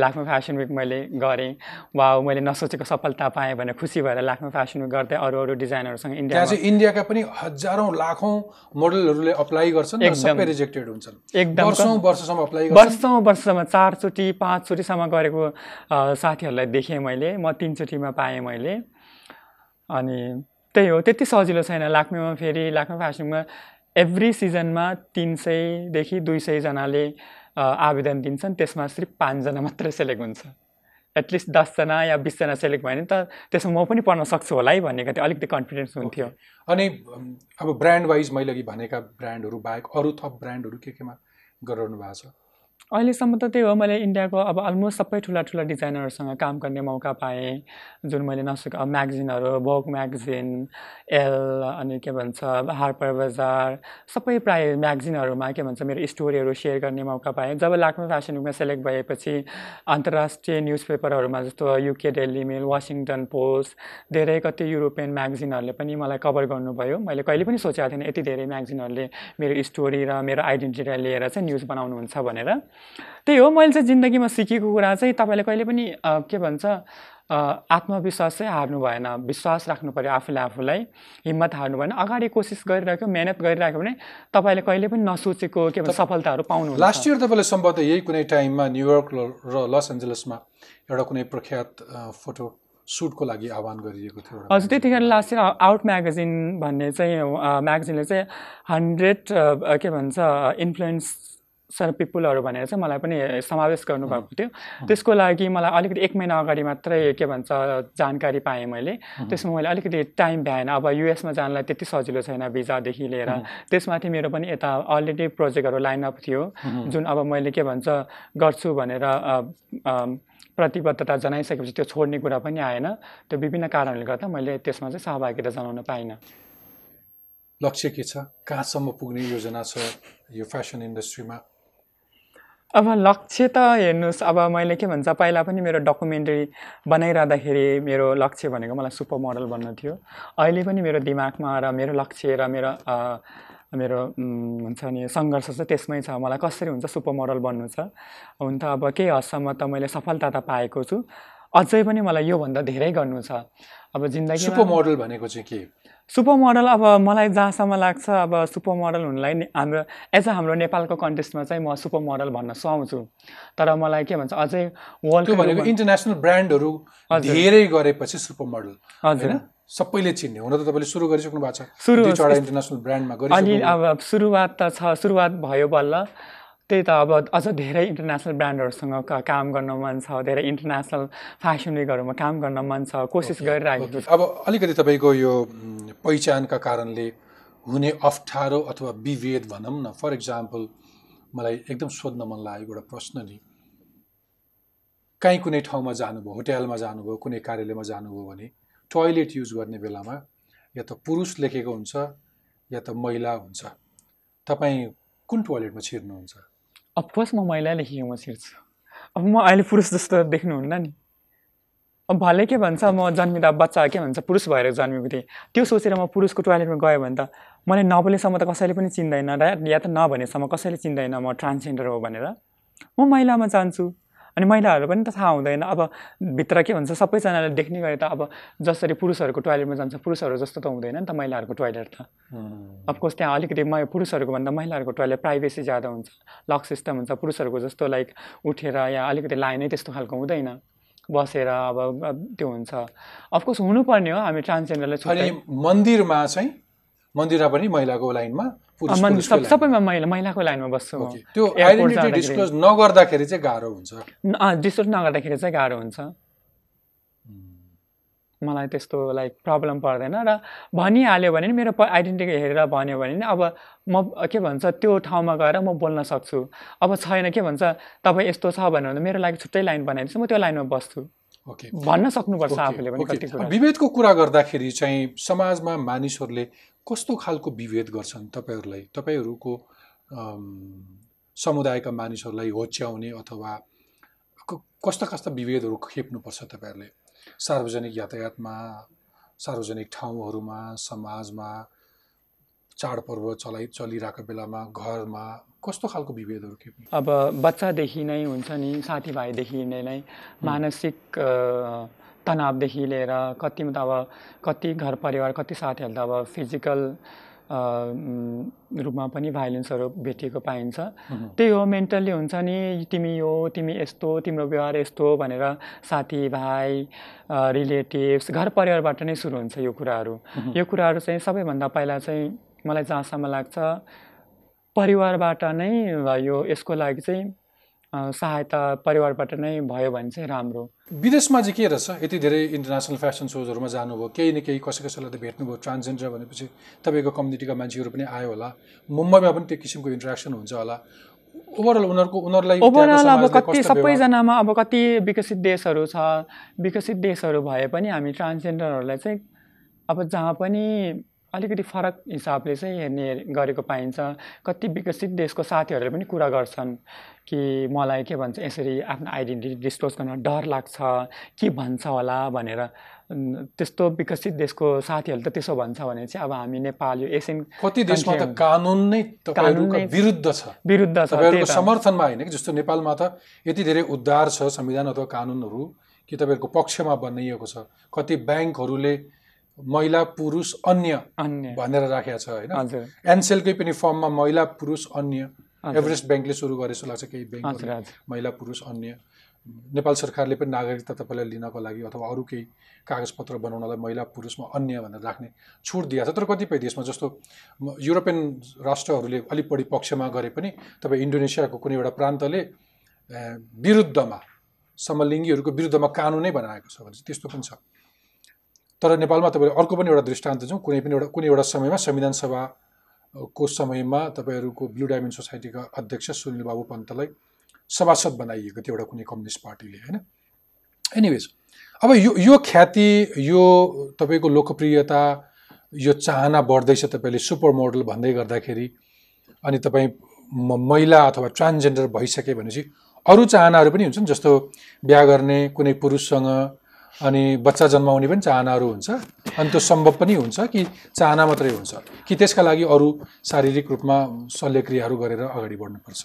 लाखमा फेसन विक मैले गरेँ। वा मैले नसोचेको सफलता पाएँ भनेर खुसी भएर लाखमा फेसन विक गर्दै अरू अरू डिजाइनहरूसँग त्यहाँ इन्डियामा चाहिँ इन्डियाका पनि हजारौँ लाखौँ मोडलहरूले अप्लाई गर्छन् एकदम। सबै रिजेक्टेड हुन्छन्। एकदम। वर्षौँ वर्षसम्म अप्लाई वर्षसम्म चारचोटि पाँचचोटिसम्म गरेको साथीहरूलाई देखेँ मैले। म तिनचोटिमा पाएँ मैले। अनि त्यही हो त्यति सजिलो छैन। लाक्मेमा फेरि लाक्मे फेसनमा एभ्री सिजनमा तिन सयदेखि दुई सयजनाले आवेदन दिन्छन्। त्यसमा सिर्फ पाँचजना मात्रै सेलेक्ट हुन्छ। एटलिस्ट दसजना या बिसजना सेलेक्ट भयो भने त त्यसमा म पनि पढ्न सक्छु होला है भन्ने कति अलिकति कन्फिडेन्स हुन्थ्यो। अनि अब ब्रान्ड वाइज मैले अघि भनेका ब्रान्डहरू बाहेक अरू थप ब्रान्डहरू के केमा गरिरहनु भएको छ? अहिलेसम्म त त्यही हो मैले इन्डियाको अब अलमोस्ट सबै ठुला ठुला डिजाइनरहरूसँग काम गर्ने मौका पाएँ। जुन मैले नसकेको अब म्यागजिनहरू भोग म्यागजिन एल अनि के भन्छ हार्पर बजार सबै प्राय म्यागजिनहरूमा के भन्छ मेरो स्टोरीहरू सेयर गर्ने मौका पाएँ। जब लाक्मे फेसन विकमा सेलेक्ट भएपछि अन्तर्राष्ट्रिय न्युज पेपरहरूमा जस्तो UK Daily Mail Washington Post धेरै कति युरोपियन म्यागजिनहरूले पनि मलाई कभर गर्नुभयो। मैले कहिले पनि सोचेको थिएन यति धेरै म्यागजिनहरूले मेरो स्टोरी र मेरो आइडेन्टिटीलाई लिएर चाहिँ न्युज बनाउनुहुन्छ भनेर। त्यही हो मैले चाहिँ जिन्दगीमा सिकेको कुरा चाहिँ तपाईँले कहिले पनि के भन्छ आत्मविश्वास चाहिँ हार्नु भएन। विश्वास राख्नु पऱ्यो आफूले आफूलाई हिम्मत हार्नु भएन। अगाडि कोसिस गरिरहेको मिहिनेत गरिरहेको भने तपाईँले कहिले पनि नसोचेको के भन्छ सफलताहरू पाउनुहुन्छ। लास्ट इयर तपाईँले सम्भवतः यही कुनै टाइममा न्युयोर्क र लस एन्जलसमा एउटा कुनै प्रख्यात फोटो सुटको लागि आह्वान गरिएको थियो हजुर त्यतिखेर लास्ट इयर आउट म्यागजिन भन्ने चाहिँ म्यागजिनले चाहिँ हन्ड्रेड के भन्छ इन्फ्लुएन्सर पिपुलहरू भनेर चाहिँ मलाई पनि समावेश गर्नुभएको थियो। त्यसको लागि मलाई अलिकति एक महिना अगाडि मात्रै के भन्छ जानकारी पाएँ मैले। त्यसमा मैले अलिकति टाइम भ्याएन। अब युएसमा जानलाई त्यति सजिलो छैन भिजादेखि लिएर। त्यसमाथि मेरो पनि यता अलरेडी प्रोजेक्टहरू लाइनअप थियो। जुन अब मैले के भन्छ गर्छु भनेर प्रतिबद्धता जनाइसकेपछि त्यो छोड्ने कुरा पनि आएन। त्यो विभिन्न कारणले गर्दा मैले त्यसमा चाहिँ सहभागिता जनाउन पाइनँ। लक्ष्य के छ? कहाँसम्म पुग्ने योजना छ यो फेसन इन्डस्ट्रीमा? अब लक्ष्य त हेर्नुहोस् अब मैले के भन्छ पहिला पनि मेरो डकुमेन्ट्री बनाइरहँदाखेरि मेरो लक्ष्य भनेको मलाई सुपर मोडल बन्नु थियो। अहिले पनि मेरो दिमागमा र मेरो लक्ष्य र मेरो मेरो हुन्छ नि सङ्घर्ष चाहिँ त्यसमै छ। मलाई कसरी हुन्छ सुपर मोडल बन्नु छ? हुन त अब केही हदसम्म त मैले सफलता त पाएको छु। अझै पनि मलाई योभन्दा धेरै गर्नु छ। अब जिन्दगीमा सुपर मोडल भनेको चाहिँ के? सुपर मोडल अब मलाई जहाँसम्म लाग्छ अब सुपर मोडल हुनुलाई हाम्रो एज अ हाम्रो नेपालको कन्टेस्टमा चाहिँ म सुपर मोडल भन्न सुहाउँछु तर मलाई के भन्छ अझै वर्ल्ड भनेको इन्टरनेसनल ब्रान्डहरू धेरै गरेपछि सुपर मोडल हजुर सबैले चिन्ने हुन त तपाईँले सुरु गरिसक्नु भएको छ। सुरु- इन्टरनेसनल ब्रान्डमा गरिसक्नु अब सुरुवात त छ सुरुवात भयो बल्ल। त्यही त अब अझ धेरै इन्टरनेसनल ब्रान्डहरूसँग काम गर्न मन छ धेरै इन्टरनेसनल फेसन विकहरूमा काम गर्न मन छ कोसिस गरिरहेको छु। अब अलिकति तपाईँको यो पहिचानका कारणले हुने अप्ठ्यारो अथवा विभेद भनौँ न फर इक्जाम्पल मलाई एकदम सोध्न मन लागेको एउटा प्रश्न नि। काहीँ कुनै ठाउँमा जानुभयो होटेलमा जानुभयो कुनै कार्यालयमा जानुभयो भने टोयलेट युज गर्ने बेलामा या त पुरुष लेखेको हुन्छ या त महिला हुन्छ। तपाईँ कुन टोयलेटमा छिर्नुहुन्छ? अफकोर्स म महिला लेखेको म छिर्छु अब म अहिले पुरुष जस्तो देख्नुहुन्न नि अब भले के भन्छ म जन्मिँदा बच्चा के भन्छ पुरुष भएर जन्मेको थिएँ त्यो सोचेर म पुरुषको टोयलेटमा गयो भने त मलाई नबोलेसम्म त कसैले पनि चिन्दैन र या त नभनेसम्म कसैले चिन्दैन म ट्रान्सजेन्डर हो भनेर म महिलामा जान्छु अनि महिलाहरू पनि त थाहा हुँदैन। अब भित्र के भन्छ सबैजनाले देख्ने गरे त अब जसरी पुरुषहरूको टोयलेटमा जान्छ पुरुषहरू जस्तो त हुँदैन नि त महिलाहरूको टोयलेट त। अफकोर्स त्यहाँ अलिकति म पुरुषहरूको भन्दा महिलाहरूको टोयलेट प्राइभेसी ज्यादा हुन्छ। लक सिस्टम हुन्छ पुरुषहरूको जस्तो लाइक उठेर या अलिकति लाइनै त्यस्तो खालको हुँदैन। बसेर अब त्यो हुन्छ। अफकोर्स हुनुपर्ने हो हामी ट्रान्सजेन्डरलाई मन्दिरमा चाहिँ मन्दिरमा पनि महिलाको लाइनमा। सबैमा महिला महिलाको लाइनमा बस्छु। त्यो आइडेन्टिटी। डिस्क्लोज नगर्दाखेरि चाहिँ गाह्रो हुन्छ। डिस्टोर्ट नगर्दाखेरि चाहिँ गाह्रो हुन्छ। मलाई त्यस्तो लाइक प्रब्लम पर्दैन र भनिहाल्यो भने नि मेरो आइडेन्टिटी हेरेर भन्यो भने नि अब म के भन्छ त्यो ठाउँमा गएर म बोल्न सक्छु। अब छैन के भन्छ तपाईँ यस्तो छ भन्यो भने मेरो लागि छुट्टै लाइन बनाइदिनुहोस् म त्यो लाइनमा बस्छु। ओके। भन्न सक्नुपर्छ आफूले पनि विभेदको कुरा गर्दाखेरि चाहिँ समाजमा मानिसहरूले कस्तो खालको विभेद गर्छन् तपाईँहरूलाई? तपाईँहरूको समुदायका मानिसहरूलाई होच्याउने अथवा कस्ता कस्ता विभेदहरू खेप्नुपर्छ तपाईँहरूले? सार्वजनिक यातायातमा सार्वजनिक ठाउँहरूमा समाजमा चाडपर्व चलाइ चलिरहेको बेलामा घरमा कस्तो खालको विभेदहरू खेप्नु? अब बच्चादेखि नै हुन्छ नि साथीभाइदेखि नै नै मानसिक तनावदेखि लिएर कति त अब कति घर परिवार कति साथीहरू त अब फिजिकल रूपमा पनि भाइलेन्सहरू भेटिएको पाइन्छ। त्यही हो मेन्टल्ली हुन्छ नि तिमी यो तिमी यस्तो तिम्रो व्यवहार यस्तो भनेर साथीभाइ रिलेटिभ्स घर परिवारबाट नै सुरु हुन्छ यो कुराहरू। यो कुराहरू चाहिँ सबैभन्दा पहिला चाहिँ मलाई जहाँसम्म लाग्छ परिवारबाट नै यो यसको लागि चाहिँ सहायता परिवारबाट नै भयो भने चाहिँ राम्रो विदेशमा चाहिँ के रहेछ? यति धेरै इन्टरनेसनल फेसन सोजहरूमा जानुभयो। केही न केही कसै कसैलाई त भेट्नुभयो। ट्रान्सजेन्डर भनेपछि तपाईँको कम्युनिटीका मान्छेहरू पनि आयो होला। मुम्बईमा पनि त्यो किसिमको इन्ट्रेक्सन हुन्छ होला। ओभरअल उनीहरूको उनीहरूलाई ओभरअल अब कति सबैजनामा अब कति विकसित देशहरू छ विकसित देशहरू भए पनि हामी ट्रान्सजेन्डरहरूलाई चाहिँ अब जहाँ पनि अलिकति फरक हिसाबले चाहिँ हेर्ने गरेको पाइन्छ। कति विकसित देशको साथीहरूले पनि कुरा गर्छन् कि मलाई के भन्छ यसरी आफ्नो आइडेन्टिटी डिस्क्लोज गर्न डर लाग्छ के भन्छ होला भनेर। त्यस्तो विकसित देशको साथीहरूले त त्यसो भन्छ भने चाहिँ अब हामी नेपाल यो एसियन कति देशमा त कानुन नै तपाईँहरूको नै विरुद्ध छ। विरुद्ध छ समर्थनमा होइन कि? जस्तो नेपालमा त यति धेरै उद्धार छ संविधान अथवा कानुनहरू कि तपाईँहरूको पक्षमा बनाइएको छ। कति ब्याङ्कहरूले महिला पुरुष अन्य अन्य। भनेर राखेको छ होइन? एनसेलकै पनि फर्ममा महिला पुरुष अन्य। एभरेस्ट ब्याङ्कले सुरु गरे जस्तो लाग्छ केही हजुर महिला पुरुष अन्य। नेपाल सरकारले पनि नागरिकता तपाईँलाई लिनको लागि अथवा अरू केही कागजपत्र बनाउनलाई महिला पुरुषमा अन्य भनेर राख्ने छुट दिएको छ। तर कतिपय देशमा जस्तो युरोपियन राष्ट्रहरूले अलिक बढी पक्षमा गरे पनि तपाईँ इन्डोनेसियाको कुनै एउटा प्रान्तले विरुद्धमा समलिङ्गीहरूको विरुद्धमा कानुनै बनाएको छ भने चाहिँ त्यस्तो पनि छ। तर नेपालमा तपाईँले अर्को पनि एउटा दृष्टान्त जाउँ कुनै पनि एउटा कुनै एउटा समयमा संविधान सभाको समयमा तपाईँहरूको ब्लु डायमन्ड सोसाइटीका अध्यक्ष सुनिल बाबु पन्तलाई सभासद बनाइएको थियो एउटा कुनै कम्युनिस्ट पार्टीले होइन? एनिवेज अब यो यो ख्याति यो तपाईँको लोकप्रियता यो चाहना बढ्दैछ तपाईँले सुपर मोडल भन्दै गर्दाखेरि अनि तपाईँ महिला अथवा ट्रान्सजेन्डर भइसके भनेपछि अरू चाहनाहरू पनि हुन्छन् जस्तो बिहा गर्ने कुनै पुरुषसँग अनि बच्चा जन्माउने पनि चाहनाहरू हुन्छ। अनि त्यो सम्भव पनि हुन्छ कि चाहना मात्रै हुन्छ। कि त्यसका लागि अरू शारीरिक रूपमा शल्यक्रियाहरू गरेर अगाडि बढ्नुपर्छ।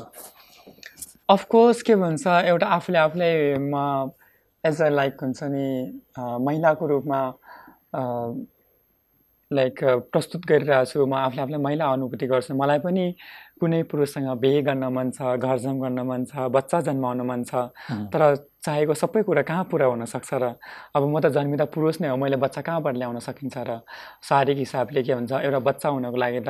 अफकोर्स के भन्छ एउटा आफूले आफूलाई म एज अ लाइक हुन्छ नि महिलाको रूपमा लाइक प्रस्तुत गरिरहेको छु म आफूले आफूलाई महिला अनुभूति गर्छु। मलाई पनि कुनै पुरुषसँग बिहे गर्न मन छ घरजम गर्न मन छ बच्चा जन्माउन मन छ तर चाहेको सबै कुरा कहाँ पुरा हुन सक्छ र? अब म त जन्मिँदा पुरुष नै हो मैले बच्चा कहाँबाट ल्याउन सकिन्छ र? शारीरिक हिसाबले के भन्छ एउटा बच्चा हुनको लागि त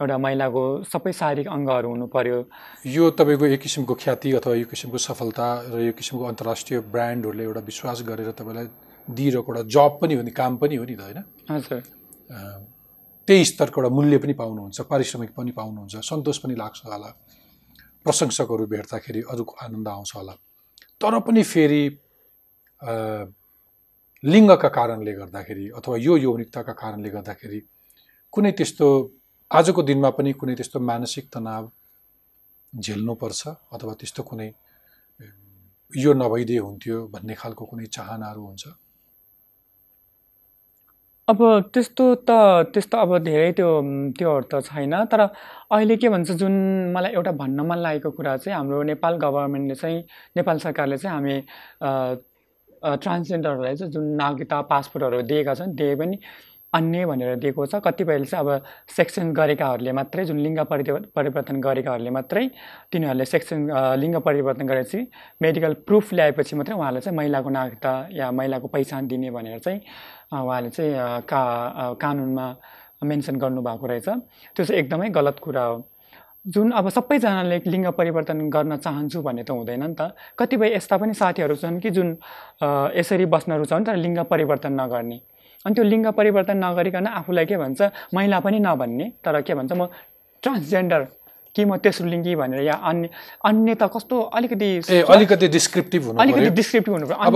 एउटा महिलाको सबै शारीरिक अङ्गहरू हुनु पर्यो। यो तपाईँको एक किसिमको ख्याति अथवा यो किसिमको सफलता र यो किसिमको अन्तर्राष्ट्रिय ब्रान्डहरूले एउटा विश्वास गरेर तपाईँलाई दिइरहेको एउटा जब पनि हो नि काम पनि हो नि त होइन? हजुर। त्यही स्तरको एउटा मूल्य पनि पाउनुहुन्छ पारिश्रमिक पनि पाउनुहुन्छ सन्तोष पनि लाग्छ होला। प्रशंसकहरू भेट्दाखेरि अरूको आनन्द आउँछ होला। तर पनि फेरि लिङ्गका कारणले गर्दाखेरि अथवा यो यौनिकताका कारणले गर्दाखेरि कुनै त्यस्तो आजको दिनमा पनि कुनै त्यस्तो मानसिक तनाव झेल्नुपर्छ अथवा त्यस्तो कुनै यो नभइदिए हुन्थ्यो भन्ने खालको कुनै चाहनाहरू हुन्छ? अब त्यस्तो त त्यस्तो अब धेरै त्यो त्योहरू त छैन तर अहिले के भन्छ जुन मलाई एउटा भन्न मन लागेको कुरा चाहिँ हाम्रो नेपाल गभर्मेन्टले चाहिँ नेपाल सरकारले चाहिँ हामी ट्रान्सजेन्डरहरूलाई चाहिँ जुन नागरिकता पासपोर्टहरू दिएका छन् दिए पनि अन्य भनेर दिएको छ। कतिपयले चाहिँ अब सेक्सन गरेकाहरूले मात्रै जुन लिङ्ग परि परिवर्तन गरेकाहरूले मात्रै तिनीहरूले सेक्सन लिङ्ग परिवर्तन गरेपछि मेडिकल प्रुफ ल्याएपछि मात्रै उहाँलाई चाहिँ महिलाको नागरिकता या महिलाको पहिचान दिने भनेर चाहिँ उहाँले चाहिँ का कानुनमा मेन्सन गर्नुभएको रहेछ। त्यो चाहिँ एकदमै गलत कुरा हो। जुन अब सबैजनाले लिङ्ग परिवर्तन गर्न चाहन्छु भन्ने त हुँदैन नि त। कतिपय यस्ता पनि साथीहरू छन् कि जुन यसरी बस्न रुचाउन् तर लिङ्ग परिवर्तन नगर्ने। अनि त्यो लिङ्ग परिवर्तन नगरिकन आफूलाई के भन्छ महिला पनि नभन्ने तर के भन्छ म ट्रान्सजेन्डर कि म तेस्रो लिङ्गी भनेर या अन्य अन्य त कस्तो अलिकति ए अलिकति डिस्क्रिप्टिभ हुनु अलिकति डिस्क्रिप्टिभ हुनु अब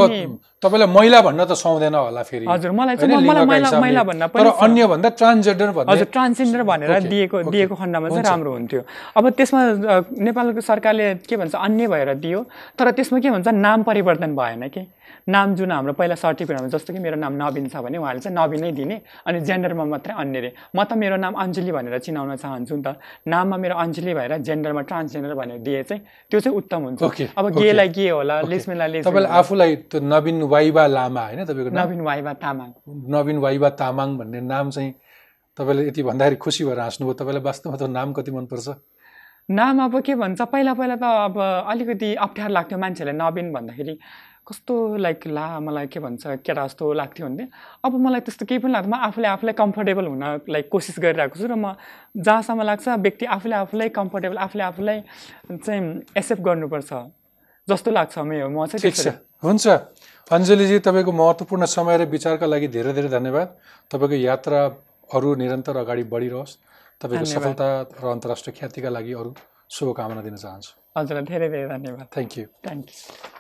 तपाईँलाई महिला भन्न त सुहाउँदैन होला फेरि। हजुर मलाई चाहिँ मलाई महिला। महिला भन्न तर अन्य भन्दा ट्रान्सजेन्डर भन्ने हजुर ट्रान्सजेन्डर भनेर दिएको दिएको खण्डमा चाहिँ। राम्रो हुन्थ्यो। अब त्यसमा नेपालको सरकारले के भन्छ अन्य भएर दियो। तर त्यसमा के भन्छ नाम परिवर्तन भएन कि? नाम जुन हाम्रो पहिला सर्टिफिकेटमा जस्तो कि मेरो नाम नवीन छ भने उहाँले चाहिँ नवीन दिने अनि जेन्डरमा मात्रै अन्य रे म त मेरो नाम अञ्जली भनेर चिनाउन चाहन्छु नि त। नाममा मेरो अञ्जली भएर जेन्डरमा ट्रान्सजेन्डर भनेर दिए चाहिँ त्यो चाहिँ उत्तम हुन्छ। अब। गेलाई गे होला लेस्मेनलाई लेस्मेन तपाईँले आफूलाई त्यो नवीन वाइबा लामा होइन तपाईँको नवीन वाइवा तामाङ। नवीन वाइबा तामाङ भन्ने नाम चाहिँ तपाईँले यति भन्दाखेरि खुसी भएर हाँस्नुभयो तपाईँलाई वास्तवमा त नाम कति मनपर्छ? नाम अब के भन्छ पहिला पहिला त अब अलिकति अप्ठ्यारो लाग्थ्यो मान्छेहरूले नवीन भन्दाखेरि। कस्तो लाइक ला मलाई के भन्छ केटा जस्तो लाग्थ्यो भने अब मलाई त्यस्तो केही पनि लाग्दैन। म आफूले आफूलाई कम्फर्टेबल हुन लाइक कोसिस गरिरहेको छु र म जहाँसम्म लाग्छ व्यक्ति आफूले आफूलाई कम्फर्टेबल आफूले आफूलाई चाहिँ एक्सेप्ट गर्नुपर्छ। जस्तो लाग्छ मेरो म चाहिँ ठिक छ। हुन्छ। अञ्जलीजी तपाईँको महत्त्वपूर्ण समय र विचारका लागि धेरै धेरै धन्यवाद। तपाईँको यात्रा अरू निरन्तर अगाडि बढिरहोस्। तपाईँको। सफलता र अन्तर्राष्ट्रिय ख्यातिका लागि अरू शुभकामना दिन चाहन्छु। हजुरलाई धेरै धेरै धन्यवाद। Thank you thank you